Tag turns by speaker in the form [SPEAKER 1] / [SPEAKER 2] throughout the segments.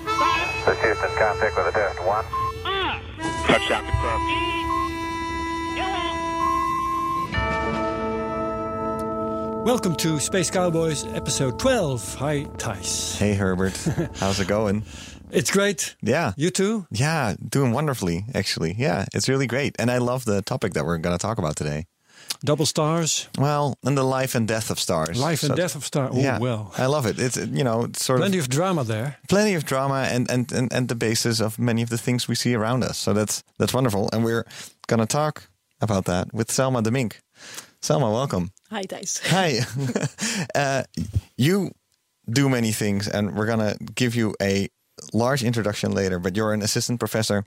[SPEAKER 1] This Houston, contact with a test one.
[SPEAKER 2] Touchdown confirmed.
[SPEAKER 3] Welcome to Space Cowboys episode 12. Hi, Thijs.
[SPEAKER 4] Hey Herbert, how's it going?
[SPEAKER 3] It's great.
[SPEAKER 4] Yeah.
[SPEAKER 3] You too?
[SPEAKER 4] Yeah, doing wonderfully, actually. Yeah, it's really great. And I love the topic that we're going to talk about today.
[SPEAKER 3] Double stars,
[SPEAKER 4] Well, and the life and death of stars.
[SPEAKER 3] life and
[SPEAKER 4] So-
[SPEAKER 3] death of stars. Oh,
[SPEAKER 4] yeah,
[SPEAKER 3] well.
[SPEAKER 4] I love it. It's, you know, it's sort
[SPEAKER 3] Plenty
[SPEAKER 4] of
[SPEAKER 3] of drama there.
[SPEAKER 4] plenty of drama and, and, and, and the basis of many of the things we see around us. So that's that's wonderful. And we're going to talk about that with Selma de Mink. Selma, welcome.
[SPEAKER 5] Hi, Thijs.
[SPEAKER 4] Hi. uh, you do many things, and we're going to give you a large introduction later, but you're an assistant professor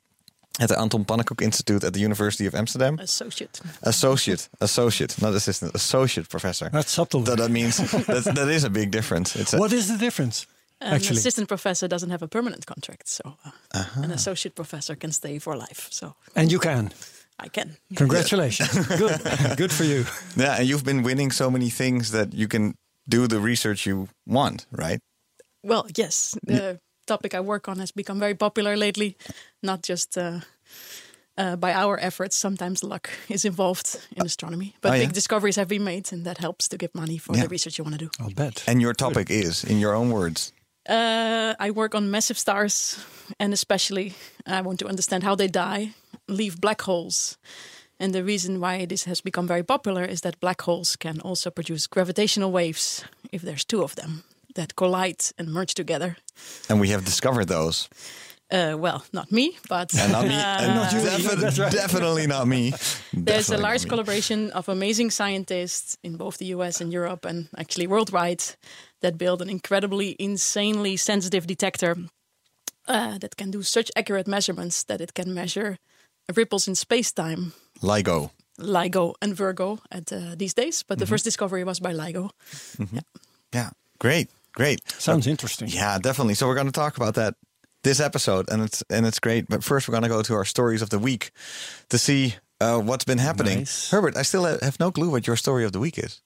[SPEAKER 4] at the Anton Pannekoek Institute at the University of Amsterdam.
[SPEAKER 5] Associate.
[SPEAKER 4] Associate, associate, not assistant, associate professor.
[SPEAKER 3] That's subtle.
[SPEAKER 4] That, that means that, that is a big difference. It's a,
[SPEAKER 3] what is the difference?
[SPEAKER 5] An
[SPEAKER 3] Actually.
[SPEAKER 5] assistant professor doesn't have a permanent contract, so uh,
[SPEAKER 4] Uh-huh.
[SPEAKER 5] an associate professor can stay for life. So
[SPEAKER 3] And you can.
[SPEAKER 5] I can.
[SPEAKER 3] Congratulations. Good. Good for you.
[SPEAKER 4] yeah, and you've been winning so many things that you can do the research you want, right?
[SPEAKER 5] Well, yes, the topic I work on has become very popular lately, not just uh, uh, by our efforts. Sometimes luck is involved in astronomy, but
[SPEAKER 4] Oh,
[SPEAKER 5] big discoveries have been made, and that helps to get money for
[SPEAKER 4] Yeah.
[SPEAKER 5] the research you want to do.
[SPEAKER 3] I'll bet.
[SPEAKER 4] And your topic is, in your own words,
[SPEAKER 5] Uh, I work on massive stars, and especially I want to understand how they die, leave black holes. And the reason why this has become very popular is that black holes can also produce gravitational waves if there's two of them that collide and merge together.
[SPEAKER 4] and we have discovered those.
[SPEAKER 5] Uh, well, not me, but
[SPEAKER 4] And not me. and
[SPEAKER 3] Not you,
[SPEAKER 4] defi-
[SPEAKER 3] right.
[SPEAKER 4] Definitely not me.
[SPEAKER 5] there's
[SPEAKER 4] Definitely
[SPEAKER 5] a large collaboration of amazing scientists in both the US and Europe, and actually worldwide, that build an incredibly, insanely sensitive detector uh, that can do such accurate measurements that it can measure ripples in space time.
[SPEAKER 4] LIGO.
[SPEAKER 5] LIGO and Virgo at uh, these days, but
[SPEAKER 4] Mm-hmm.
[SPEAKER 5] the first discovery was by LIGO.
[SPEAKER 4] Yeah, Yeah, great, great.
[SPEAKER 3] Sounds interesting.
[SPEAKER 4] Yeah, definitely. So we're going to talk about that this episode, and it's and it's great. But first, we're going to go to our stories of the week to see uh, what's been happening.
[SPEAKER 3] Nice.
[SPEAKER 4] Herbert, I still have no clue what your story of the week is.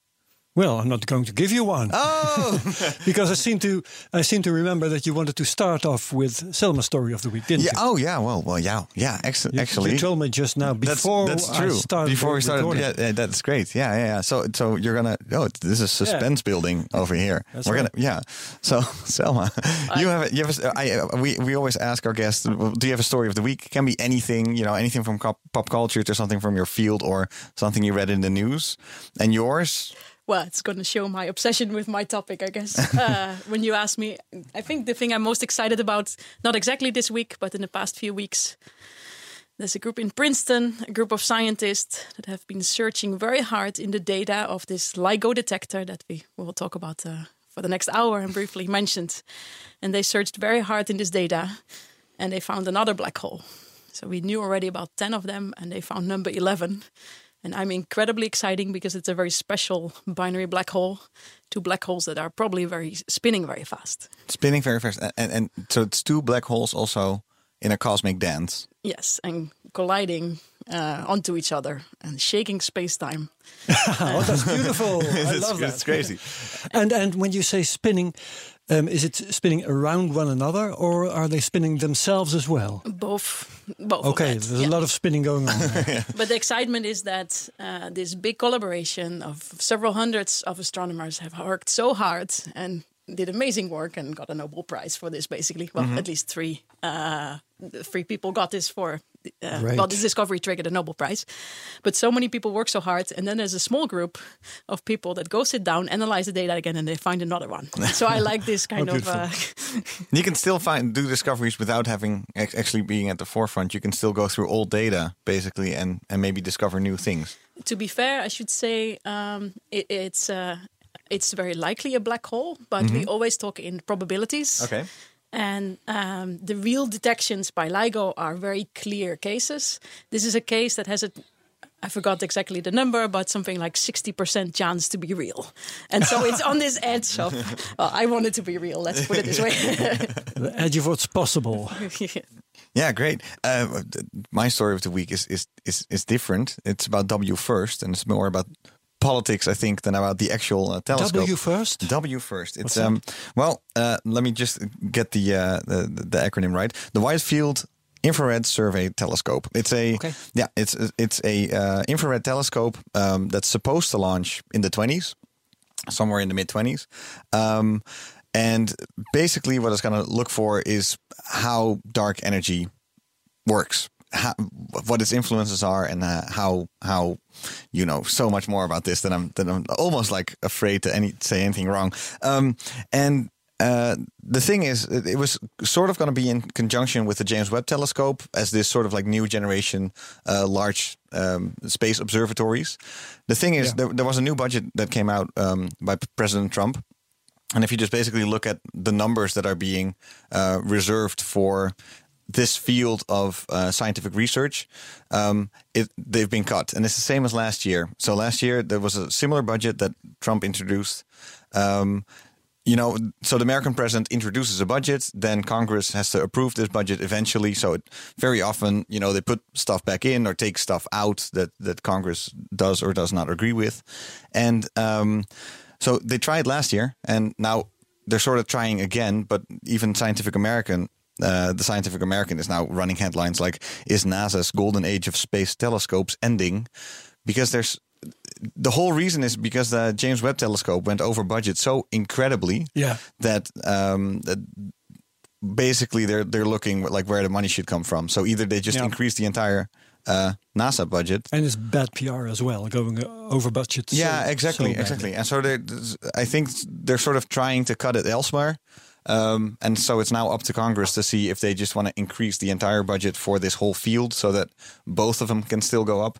[SPEAKER 3] Well, I'm not going to give you one
[SPEAKER 4] Oh,
[SPEAKER 3] because I seem to I seem to remember that you wanted to start off with Selma's story of the week, didn't
[SPEAKER 4] yeah.
[SPEAKER 3] you?
[SPEAKER 4] Oh, yeah. Well, well, yeah, yeah. Ex-
[SPEAKER 3] You-
[SPEAKER 4] actually,
[SPEAKER 3] you told me just now
[SPEAKER 4] that's,
[SPEAKER 3] before
[SPEAKER 4] that's
[SPEAKER 3] I
[SPEAKER 4] true.
[SPEAKER 3] started
[SPEAKER 4] Before we started,
[SPEAKER 3] recording.
[SPEAKER 4] yeah, yeah, that's great. Yeah, yeah, yeah. So, so you're gonna. Oh, this is suspense building over here.
[SPEAKER 3] That's
[SPEAKER 4] we're
[SPEAKER 3] right.
[SPEAKER 4] gonna. Yeah. So, Selma, you have. A, you have. A, I, we we always ask our guests, do you have a story of the week? Can be anything. You know, anything from pop, pop culture to something from your field or something you read in the news. And yours?
[SPEAKER 5] Well, it's going to show my obsession with my topic, I guess. uh, when you ask me, I think the thing I'm most excited about, not exactly this week, but in the past few weeks, there's a group in Princeton, a group of scientists that have been searching very hard in the data of this LIGO detector that we will talk about uh, for the next hour and briefly mentioned. And they searched very hard in this data and they found another black hole. So we knew already about 10 of them and they found number 11. And I'm incredibly exciting because it's a very special binary black hole. Two black holes that are probably very spinning very fast.
[SPEAKER 4] Spinning very fast, and, and and so it's two black holes also in a cosmic dance.
[SPEAKER 5] Yes, and colliding uh, onto each other and shaking space time.
[SPEAKER 3] Oh, that's beautiful. I
[SPEAKER 4] it's,
[SPEAKER 3] love that.
[SPEAKER 4] it's crazy.
[SPEAKER 3] And and when you say spinning, um, is it spinning around one another, or are they spinning themselves as well?
[SPEAKER 5] Both, both.
[SPEAKER 3] Okay,
[SPEAKER 5] that,
[SPEAKER 3] there's
[SPEAKER 5] yeah.
[SPEAKER 3] a lot of spinning going on. there.
[SPEAKER 5] But the excitement is that uh, this big collaboration of several hundreds of astronomers have worked so hard and did amazing work and got a Nobel Prize for this. Basically, well,
[SPEAKER 3] Mm-hmm.
[SPEAKER 5] at least three uh, three people got this for. Uh,
[SPEAKER 3] Great.
[SPEAKER 5] well, this discovery triggered a Nobel Prize, but so many people work so hard, and then there's a small group of people that go sit down, analyze the data again, and they find another one. so I like this kind
[SPEAKER 3] Oh,
[SPEAKER 5] of. Uh,
[SPEAKER 4] You can still find do discoveries without having ac- actually being at the forefront. You can still go through old data basically and and maybe discover new things.
[SPEAKER 5] to be fair, I should say um, it, it's uh, it's very likely a black hole, but we always talk in probabilities.
[SPEAKER 4] Okay.
[SPEAKER 5] And um, the real detections by LIGO are very clear cases. This is a case that has a I forgot exactly the number, but something like 60% chance to be real. And so it's on this edge of, well, I want it to be real, let's put it this way.
[SPEAKER 3] The edge of what's possible.
[SPEAKER 4] Yeah, great. Uh, my story of the week is is is is different. It's about WFIRST, and it's more about politics, I think, than about the actual uh, telescope.
[SPEAKER 3] WFIRST.
[SPEAKER 4] W first. It's um. Well, uh, let me just get the, uh, the the acronym right. The Wide Field Infrared Survey Telescope. It's a
[SPEAKER 3] Okay.
[SPEAKER 4] yeah. It's it's a uh, infrared telescope um, that's supposed to launch in the twenties, somewhere in the mid twenties. Um, and basically, what it's going to look for is how dark energy works, how, what its influences are, and uh, how how you know so much more about this than I'm than I'm almost like afraid to any say anything wrong. Um, and uh, the thing is, it, was sort of going to be in conjunction with the James Webb Telescope as this sort of like new generation uh, large um, space observatories. The thing is,
[SPEAKER 3] Yeah.
[SPEAKER 4] there, there was a new budget that came out um, by President Trump. And if you just basically look at the numbers that are being uh, reserved for this field of uh, scientific research, um, it, they've been cut, and it's the same as last year. So last year there was a similar budget that Trump introduced. Um, you know, so the American president introduces a budget, then Congress has to approve this budget eventually. So it, very often, you know, they put stuff back in or take stuff out that that Congress does or does not agree with, and um, so they tried last year, and now they're sort of trying again. But even Scientific American. Uh, the Scientific American is now running headlines like "Is NASA's golden age of space telescopes ending?" Because there's the whole reason is because the James Webb Telescope went over budget so incredibly
[SPEAKER 3] Yeah.
[SPEAKER 4] that um, that basically they're they're looking like where the money should come from. So either they just
[SPEAKER 3] Yeah.
[SPEAKER 4] increase the entire uh, NASA budget.
[SPEAKER 3] And it's bad PR as well, going over budget. so-
[SPEAKER 4] yeah, exactly,
[SPEAKER 3] so
[SPEAKER 4] exactly. And so I think they're sort of trying to cut it elsewhere. Um, and so it's now up to Congress to see if they just want to increase the entire budget for this whole field so that both of them can still go up,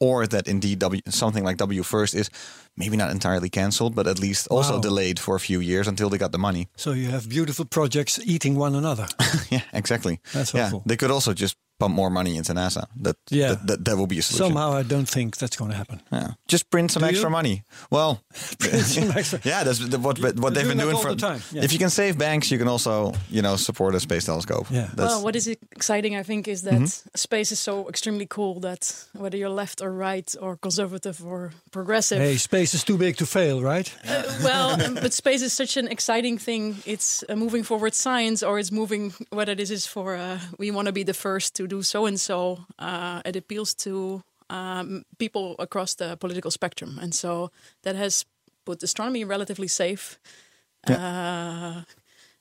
[SPEAKER 4] or that indeed w, something like WFIRST is maybe not entirely canceled, but at least also
[SPEAKER 3] Wow.
[SPEAKER 4] delayed for a few years until they got the money.
[SPEAKER 3] So you have beautiful projects eating one another.
[SPEAKER 4] yeah, exactly.
[SPEAKER 3] That's
[SPEAKER 4] yeah, they could also just pump more money into NASA. That
[SPEAKER 3] Yeah.
[SPEAKER 4] that, that, that will be a solution.
[SPEAKER 3] Somehow I don't think that's going to happen.
[SPEAKER 4] Yeah. Just print some
[SPEAKER 3] Do
[SPEAKER 4] extra
[SPEAKER 3] you?
[SPEAKER 4] money. Well,
[SPEAKER 3] some extra-
[SPEAKER 4] yeah, that's the, what what they've
[SPEAKER 3] doing
[SPEAKER 4] been doing
[SPEAKER 3] all
[SPEAKER 4] for.
[SPEAKER 3] the time, yeah.
[SPEAKER 4] If you can save banks, you can also you know support a space telescope.
[SPEAKER 3] Yeah.
[SPEAKER 4] That's, Mm-hmm.
[SPEAKER 5] well, what is exciting, I think, is that space is so extremely cool that whether you're left or right or conservative or progressive,
[SPEAKER 3] Hey, space is too big to fail, right?
[SPEAKER 5] Uh, well, um, but space is such an exciting thing. It's uh, moving forward science, or it's moving whether this is for uh, we want to be the first to do so and so. Uh, It appeals to um, people across the political spectrum, and so that has put astronomy relatively safe. Uh,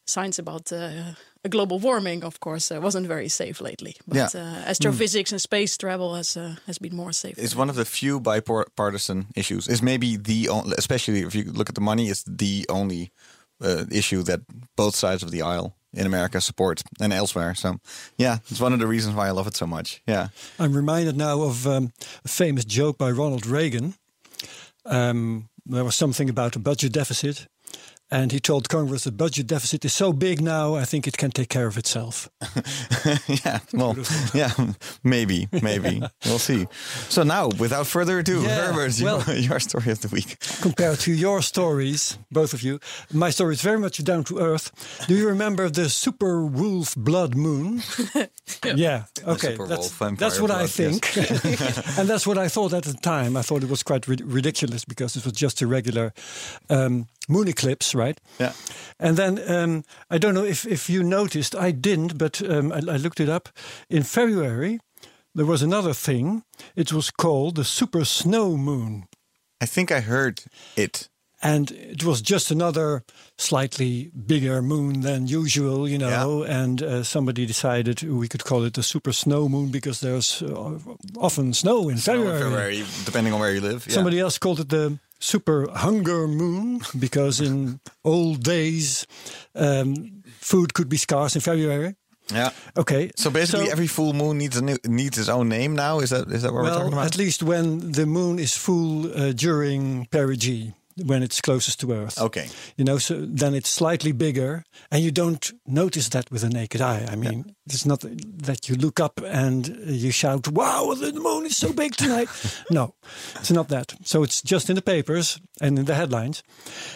[SPEAKER 5] science about uh, global warming, of course, uh, wasn't very safe lately. But
[SPEAKER 4] Yeah.
[SPEAKER 5] uh, astrophysics and space travel has uh, has been more safe.
[SPEAKER 4] It's one of the few bipartisan issues. It's maybe the only, especially if you look at the money, it's the only uh, issue that both sides of the aisle in America support and elsewhere. So, yeah, it's one of the reasons why I love it so much. Yeah.
[SPEAKER 3] I'm reminded now of um, a famous joke by Ronald Reagan. Um, there was something about a budget deficit. And he told Congress the budget deficit is so big now, I think it can take care of itself.
[SPEAKER 4] yeah, well, yeah, maybe, maybe. We'll see. So now, without further ado,
[SPEAKER 3] Yeah,
[SPEAKER 4] Herbert,
[SPEAKER 3] well-
[SPEAKER 4] your, your story of the week.
[SPEAKER 3] Compared to your stories, both of you, my story is very much down to earth. Do you remember the super wolf blood moon? yeah. Okay.
[SPEAKER 4] super
[SPEAKER 3] That's,
[SPEAKER 4] wolf vampire
[SPEAKER 3] that's what I
[SPEAKER 4] blood, yes.
[SPEAKER 3] think. and that's what I thought at the time. I thought it was quite rid- ridiculous because it was just a regular um, moon eclipse, right?
[SPEAKER 4] Yeah.
[SPEAKER 3] And then um, I don't know if, if you noticed, I didn't, but um, I, I looked it up. In February, there was another thing. It was called the super snow moon.
[SPEAKER 4] I think I heard it.
[SPEAKER 3] And it was just another slightly bigger moon than usual, you know. Yeah. And uh, somebody decided we could call it the super snow moon because there's uh, often snow in February.
[SPEAKER 4] February, depending on where you live. Yeah.
[SPEAKER 3] Somebody else called it the super hunger moon because in old days um, food could be scarce in February.
[SPEAKER 4] Yeah.
[SPEAKER 3] Okay.
[SPEAKER 4] So basically, every full moon needs a new, needs its own name now. Is that is that what we're talking
[SPEAKER 3] well,
[SPEAKER 4] about?
[SPEAKER 3] at least when the moon is full uh, during perigee. when it's closest to Earth.
[SPEAKER 4] Okay.
[SPEAKER 3] You know, so then it's slightly bigger, and you don't notice that with the naked eye. I mean, it's not that you look up and you shout, "Wow, the moon is so big tonight!" no, it's not that. So it's just in the papers and in the headlines.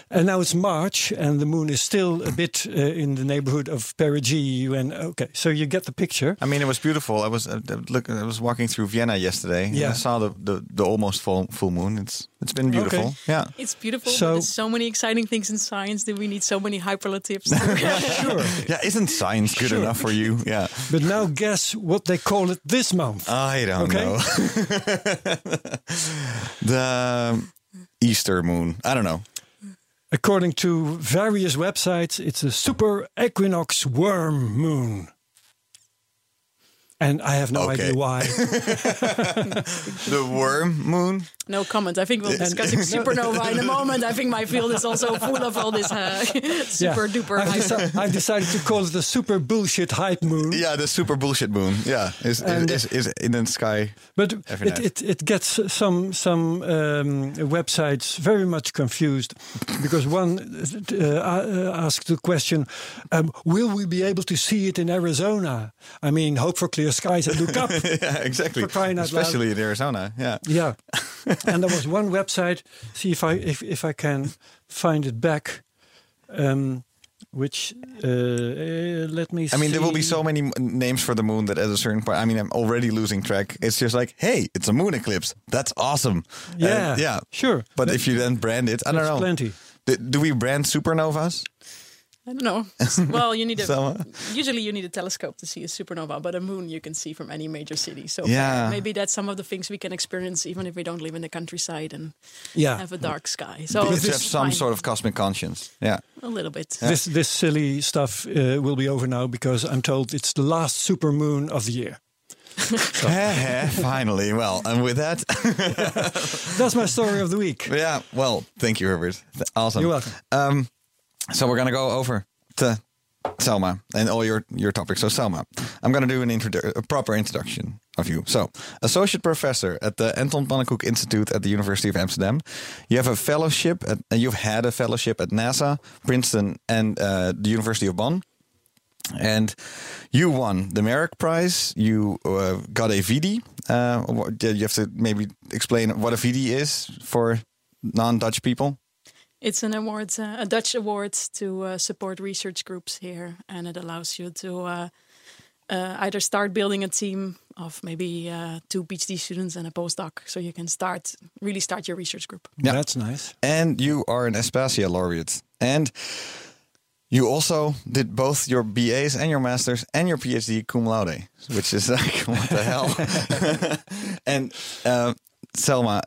[SPEAKER 3] And now it's March, and the moon is still a bit uh, in the neighborhood of perigee. And okay, so you get the picture.
[SPEAKER 4] I mean, it was beautiful. I was uh, look. I was walking through Vienna yesterday. and
[SPEAKER 3] Yeah.
[SPEAKER 4] I saw the, the, the almost full full moon. It's it's been beautiful.
[SPEAKER 3] Okay.
[SPEAKER 4] Yeah.
[SPEAKER 5] It's beautiful.
[SPEAKER 3] So-
[SPEAKER 5] but there's so many exciting things in science. Do we need so many hyperlatives?
[SPEAKER 3] Sure.
[SPEAKER 4] Yeah. Isn't science good
[SPEAKER 3] Sure.
[SPEAKER 4] enough for you? Yeah.
[SPEAKER 3] But now guess what they call it this month.
[SPEAKER 4] I don't
[SPEAKER 3] Okay.
[SPEAKER 4] know. the Easter moon. I don't know.
[SPEAKER 3] According to various websites, it's a super equinox worm moon. And I have no
[SPEAKER 4] Okay.
[SPEAKER 3] idea why.
[SPEAKER 4] The worm moon.
[SPEAKER 5] No comment. I think we'll discuss supernova in a moment. I think my field is also full of all this uh, super duper.
[SPEAKER 3] I've,
[SPEAKER 5] hyper.
[SPEAKER 3] deci- I've decided to call it the super bullshit hype moon.
[SPEAKER 4] Yeah, the super bullshit moon. Yeah, is is, is in the sky.
[SPEAKER 3] But
[SPEAKER 4] Every
[SPEAKER 3] it,
[SPEAKER 4] night.
[SPEAKER 3] it, it gets some some um, websites very much confused because one uh, uh, asked the question, um, "Will we be able to see it in Arizona?" I mean, hope for clear skies and look up.
[SPEAKER 4] yeah, exactly.
[SPEAKER 3] For crying out loud.
[SPEAKER 4] Especially in Arizona. Yeah.
[SPEAKER 3] Yeah, and there was one website. See if I if if I can find it back. Um, which uh, uh, let me.
[SPEAKER 4] I mean, there will be so many m- names for the moon that at a certain point, I mean, I'm already losing track. It's just like, hey, it's a moon eclipse. That's awesome.
[SPEAKER 3] Yeah,
[SPEAKER 4] yeah.
[SPEAKER 3] sure.
[SPEAKER 4] But if you then brand it, I don't know.
[SPEAKER 3] plenty.
[SPEAKER 4] Do, do we brand supernovas?
[SPEAKER 5] I don't know. Well, you need a
[SPEAKER 4] Selma?
[SPEAKER 5] usually you need a telescope to see a supernova, but a moon you can see from any major city. So
[SPEAKER 4] Yeah.
[SPEAKER 5] maybe that's some of the things we can experience even if we don't live in the countryside and
[SPEAKER 3] Yeah,
[SPEAKER 5] have a dark sky. So
[SPEAKER 4] Because you have some
[SPEAKER 5] fine.
[SPEAKER 4] sort of cosmic conscience. Yeah.
[SPEAKER 5] a little bit.
[SPEAKER 3] This this silly stuff uh, will be over now because I'm told it's the last super moon of the year.
[SPEAKER 4] Finally. Well, and with that,
[SPEAKER 3] That's my story of the week.
[SPEAKER 4] yeah. Well, thank you, Herbert. Awesome.
[SPEAKER 3] You're welcome.
[SPEAKER 4] Um, so we're gonna go over to Selma and all your your topics. So Selma, I'm gonna do an introdu- a proper introduction of you. So, associate professor at the Anton Pannekoek Institute at the University of Amsterdam. You have a fellowship at, and you've had a fellowship at NASA, Princeton, and uh, the University of Bonn. And you won the MERAC Prize. You uh, got a Vidi. Uh, you have to maybe explain what a Vidi is for non-Dutch people.
[SPEAKER 5] It's an award, uh, a Dutch award to uh, support research groups here, and it allows you to uh, uh, either start building a team of maybe uh, two PhD students and a postdoc, so you can start really start your research group.
[SPEAKER 4] Yeah.
[SPEAKER 3] That's nice.
[SPEAKER 4] and you are an Aspasia laureate. And you also did both your BAs and your masters and your PhD cum laude, which is like what the hell. and uh, Selma,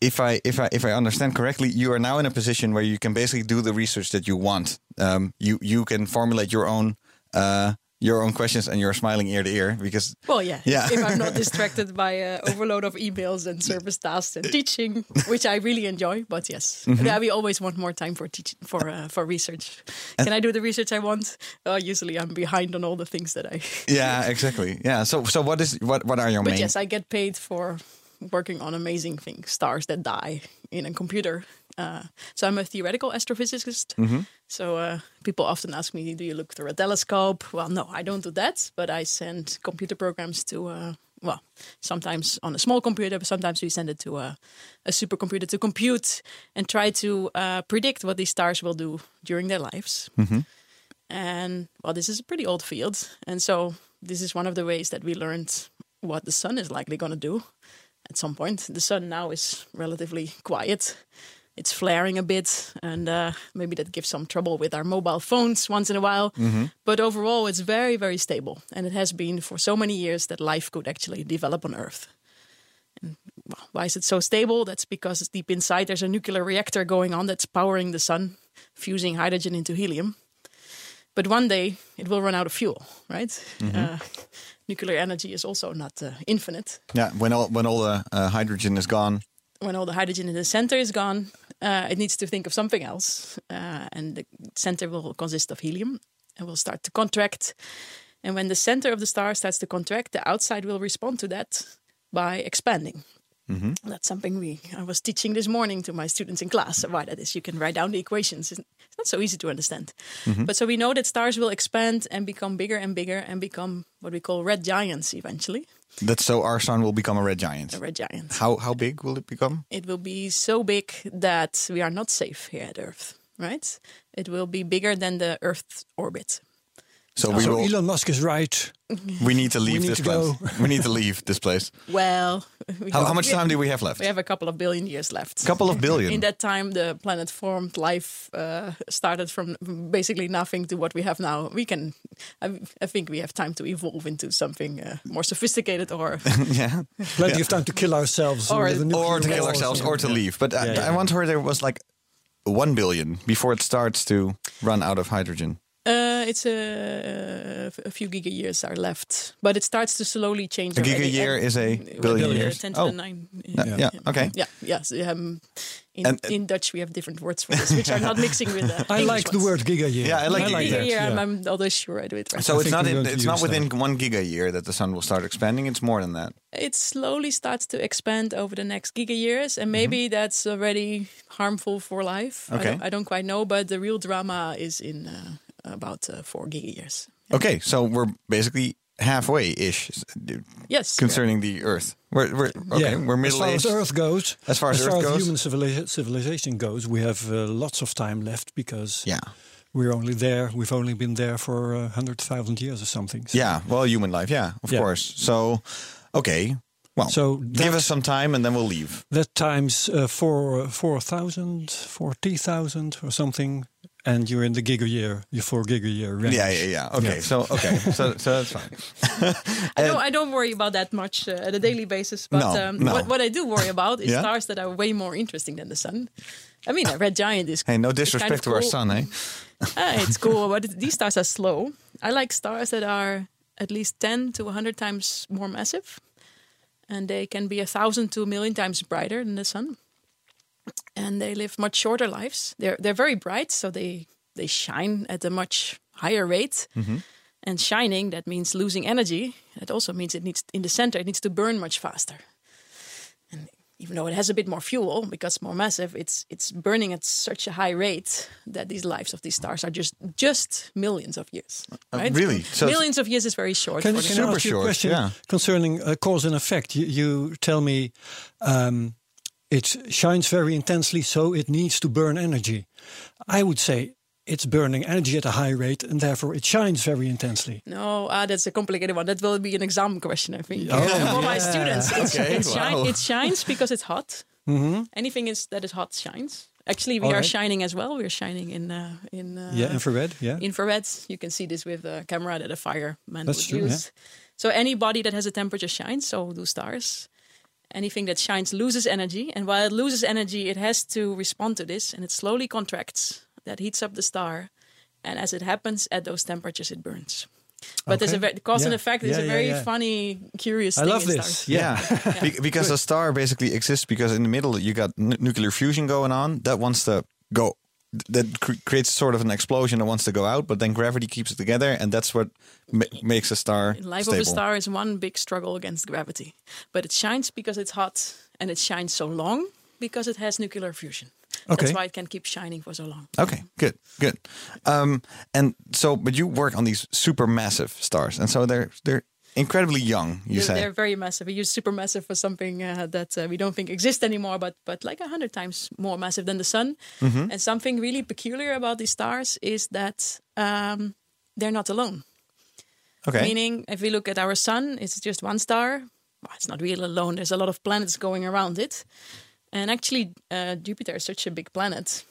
[SPEAKER 4] if I if I if I understand correctly, you are now in a position where you can basically do the research that you want. Um, you you can formulate your own. Uh, your own questions and you're smiling ear to ear because
[SPEAKER 5] Well, yeah.
[SPEAKER 4] Yeah.
[SPEAKER 5] if I'm not distracted by uh, overload of emails and service tasks and teaching, which I really enjoy. But yes,
[SPEAKER 4] Mm-hmm.
[SPEAKER 5] yeah, we always want more time for teaching for uh, for research. Can I do the research I want? Uh, usually, I'm behind on all the things that I.
[SPEAKER 4] yeah exactly yeah so so what is what what are your
[SPEAKER 5] But
[SPEAKER 4] main
[SPEAKER 5] yes, I get paid for working on amazing things, stars that die in a computer. Uh, so I'm a theoretical astrophysicist. So uh, people often ask me, "Do you look through a telescope?" Well, no, I don't do that. But I send computer programs to, uh, well, sometimes on a small computer, but sometimes we send it to a, a supercomputer to compute and try to uh, predict what these stars will do during their lives. And well, this is a pretty old field, and so this is one of the ways that we learned what the sun is likely going to do at some point. The sun now is relatively quiet. It's flaring a bit, and uh, maybe that gives some trouble with our mobile phones once in a while. But overall, it's very, very stable, and it has been for so many years that life could actually develop on Earth. And why is it so stable? That's because deep inside there's a nuclear reactor going on that's powering the sun, fusing hydrogen into helium. But one day it will run out of fuel, right? Uh, nuclear energy is also not uh, infinite.
[SPEAKER 4] yeah when all when all the uh, hydrogen is gone
[SPEAKER 5] When all the hydrogen in the center is gone, uh, it needs to think of something else. Uh, and the center will consist of helium and will start to contract. And when the center of the star starts to contract, the outside will respond to that by expanding. Mm-hmm. That's something we I was teaching this morning to my students in class. Why that is, you can write down the equations. It's it's not so easy to understand. Mm-hmm. But so we know that stars will expand and become bigger and bigger and become what we call red giants eventually.
[SPEAKER 4] That's so our sun will become a red giant.
[SPEAKER 5] A red giant.
[SPEAKER 4] How how big will it become?
[SPEAKER 5] It will be so big that we are not safe here at Earth. Right? It will be bigger than the Earth's orbit.
[SPEAKER 4] So we
[SPEAKER 3] So
[SPEAKER 4] will.
[SPEAKER 3] Elon Musk is right.
[SPEAKER 4] We need to leave
[SPEAKER 3] need
[SPEAKER 4] this
[SPEAKER 3] to
[SPEAKER 4] place.
[SPEAKER 3] go.
[SPEAKER 4] we need to leave this place.
[SPEAKER 5] Well, we
[SPEAKER 4] How, how much time do we have left?
[SPEAKER 5] We have a couple of billion years left.
[SPEAKER 4] A couple of billion.
[SPEAKER 5] In that time, the planet formed. Life uh, started from basically nothing to what we have now. We can, I, I think, we have time to evolve into something uh, more sophisticated, or
[SPEAKER 4] yeah.
[SPEAKER 3] Plenty of time to kill ourselves.
[SPEAKER 5] Or-
[SPEAKER 3] with
[SPEAKER 4] Or to kill ourselves, or to
[SPEAKER 3] something.
[SPEAKER 4] leave. But I,
[SPEAKER 3] Yeah, yeah.
[SPEAKER 4] I once heard there was like one billion before it starts to run out of hydrogen.
[SPEAKER 5] Uh, it's a, a few giga years are left. But it starts to slowly change.
[SPEAKER 4] A giga year is a billion
[SPEAKER 5] uh,
[SPEAKER 4] years.
[SPEAKER 5] Ten to
[SPEAKER 4] Oh,
[SPEAKER 5] the nine.
[SPEAKER 4] yeah, yeah, okay.
[SPEAKER 5] Yeah, yes. Um, in,
[SPEAKER 4] And-
[SPEAKER 5] in Dutch, we have different words for this, which are not mixing with the.
[SPEAKER 3] I
[SPEAKER 5] English
[SPEAKER 3] like the word giga year.
[SPEAKER 4] Yeah, I like giga
[SPEAKER 5] Giga
[SPEAKER 3] that.
[SPEAKER 5] year, I'm,
[SPEAKER 3] yeah.
[SPEAKER 5] I'm although sure I do it right.
[SPEAKER 4] So
[SPEAKER 3] I
[SPEAKER 4] it's
[SPEAKER 3] think
[SPEAKER 4] not
[SPEAKER 3] we're
[SPEAKER 4] in,
[SPEAKER 3] going to
[SPEAKER 4] it's not
[SPEAKER 3] use
[SPEAKER 4] within one giga year that the sun will start expanding. It's more than that.
[SPEAKER 5] it slowly starts to expand over the next giga years, and maybe that's already harmful for life. I
[SPEAKER 4] Okay.
[SPEAKER 5] don't, I don't quite know, but the real drama is in uh, about uh, four giga years.
[SPEAKER 4] Okay, so we're basically halfway ish
[SPEAKER 5] Yes,
[SPEAKER 4] concerning the Earth. We're, we're okay.
[SPEAKER 3] yeah.
[SPEAKER 4] We're
[SPEAKER 3] as far as. Earth goes,
[SPEAKER 4] As far as Earth goes?
[SPEAKER 3] human civili- civilization goes, we have uh, lots of time left because
[SPEAKER 4] Yeah,
[SPEAKER 3] we're only there. We've only been there for uh, hundred thousand years or something. So,
[SPEAKER 4] yeah. Well, human life. Yeah, of
[SPEAKER 3] Yeah.
[SPEAKER 4] course. So, okay. Well,
[SPEAKER 3] So
[SPEAKER 4] give us some time and then we'll leave.
[SPEAKER 3] that times uh, four four thousand, forty thousand or something, and you're in the giga year, your four giga year range.
[SPEAKER 4] Yeah, yeah, yeah. Okay,
[SPEAKER 3] Yeah.
[SPEAKER 4] so okay, so so that's fine.
[SPEAKER 5] I don't, I don't worry about that much uh, at a daily basis. But
[SPEAKER 4] No,
[SPEAKER 5] um,
[SPEAKER 4] no.
[SPEAKER 5] What, what I do worry about is
[SPEAKER 4] Yeah?
[SPEAKER 5] stars that are way more interesting than the sun. I mean, a red giant is.
[SPEAKER 4] Hey, no
[SPEAKER 5] is kind
[SPEAKER 4] disrespect
[SPEAKER 5] of
[SPEAKER 4] to our sun, eh?
[SPEAKER 5] Ah, it's cool, but it- these stars are slow. I like stars that are at least 10 to 100 times more massive. And they can be a thousand to a million times brighter than the sun. And they live much shorter lives. They're, they're very bright, so they, they shine at a much higher rate. And shining, that means losing energy. That also means it needs, in the center, it needs to burn much faster. And even though it has a bit more fuel because it's more massive, it's it's burning at such a high rate that these lives of these stars are just just millions of years. Right?
[SPEAKER 4] Uh, really? So
[SPEAKER 5] millions of years is very short.
[SPEAKER 3] Can,
[SPEAKER 5] for
[SPEAKER 3] can I
[SPEAKER 4] Super
[SPEAKER 3] ask you a
[SPEAKER 4] short,
[SPEAKER 3] question
[SPEAKER 4] yeah.
[SPEAKER 3] concerning uh, cause and effect? You, you tell me um, it shines very intensely, so it needs to burn energy. I would say it's burning energy at a high rate, and therefore it shines very intensely.
[SPEAKER 5] no, ah, that's a complicated one. That will be an exam question, I think.
[SPEAKER 3] Oh,
[SPEAKER 5] for my students, it's,
[SPEAKER 4] Okay,
[SPEAKER 5] it, shine,
[SPEAKER 4] wow.
[SPEAKER 5] it shines because it's hot. Anything is that is hot shines. Actually, we
[SPEAKER 3] All
[SPEAKER 5] are
[SPEAKER 3] right.
[SPEAKER 5] shining as well. We're shining in uh, in uh,
[SPEAKER 3] yeah, infrared. Yeah,
[SPEAKER 5] infrared. You can see this with a camera that a fireman
[SPEAKER 3] That's
[SPEAKER 5] would
[SPEAKER 3] true,
[SPEAKER 5] use. So any body that has a temperature shines. So do stars. Anything that shines loses energy, and while it loses energy, it has to respond to this, and it slowly contracts. That heats up the star, and as it happens at those temperatures, it burns. But there's a
[SPEAKER 3] Okay.
[SPEAKER 5] very, cause and effect is
[SPEAKER 3] Yeah,
[SPEAKER 5] a very
[SPEAKER 3] yeah.
[SPEAKER 5] funny, curious.
[SPEAKER 3] I
[SPEAKER 5] thing
[SPEAKER 3] love
[SPEAKER 5] in
[SPEAKER 3] this.
[SPEAKER 5] stars.
[SPEAKER 4] Yeah, Be- because a star basically exists because in the middle you got n- nuclear fusion going on that wants to go. That cr- creates sort of an explosion that wants to go out, but then gravity keeps it together, and that's what ma- makes a star
[SPEAKER 5] Life
[SPEAKER 4] stable.
[SPEAKER 5] of a star is one big struggle against gravity, but it shines because it's hot, and it shines so long because it has nuclear fusion.
[SPEAKER 3] Okay.
[SPEAKER 5] That's why it can keep shining for so long.
[SPEAKER 4] Okay, good, good. Um, and so, but you work on these super massive stars, and so they're they're incredibly young. You
[SPEAKER 5] they're,
[SPEAKER 4] say,
[SPEAKER 5] they're very massive. We use super massive for something uh, that uh, we don't think exists anymore, but but like a hundred times more massive than the sun.
[SPEAKER 4] Mm-hmm.
[SPEAKER 5] And something really peculiar about these stars is that um, they're not alone.
[SPEAKER 4] okay,
[SPEAKER 5] Meaning, if we look at our sun, it's just one star. Well, it's not really alone. There's a lot of planets going around it. And actually, uh, Jupiter is such a big planet.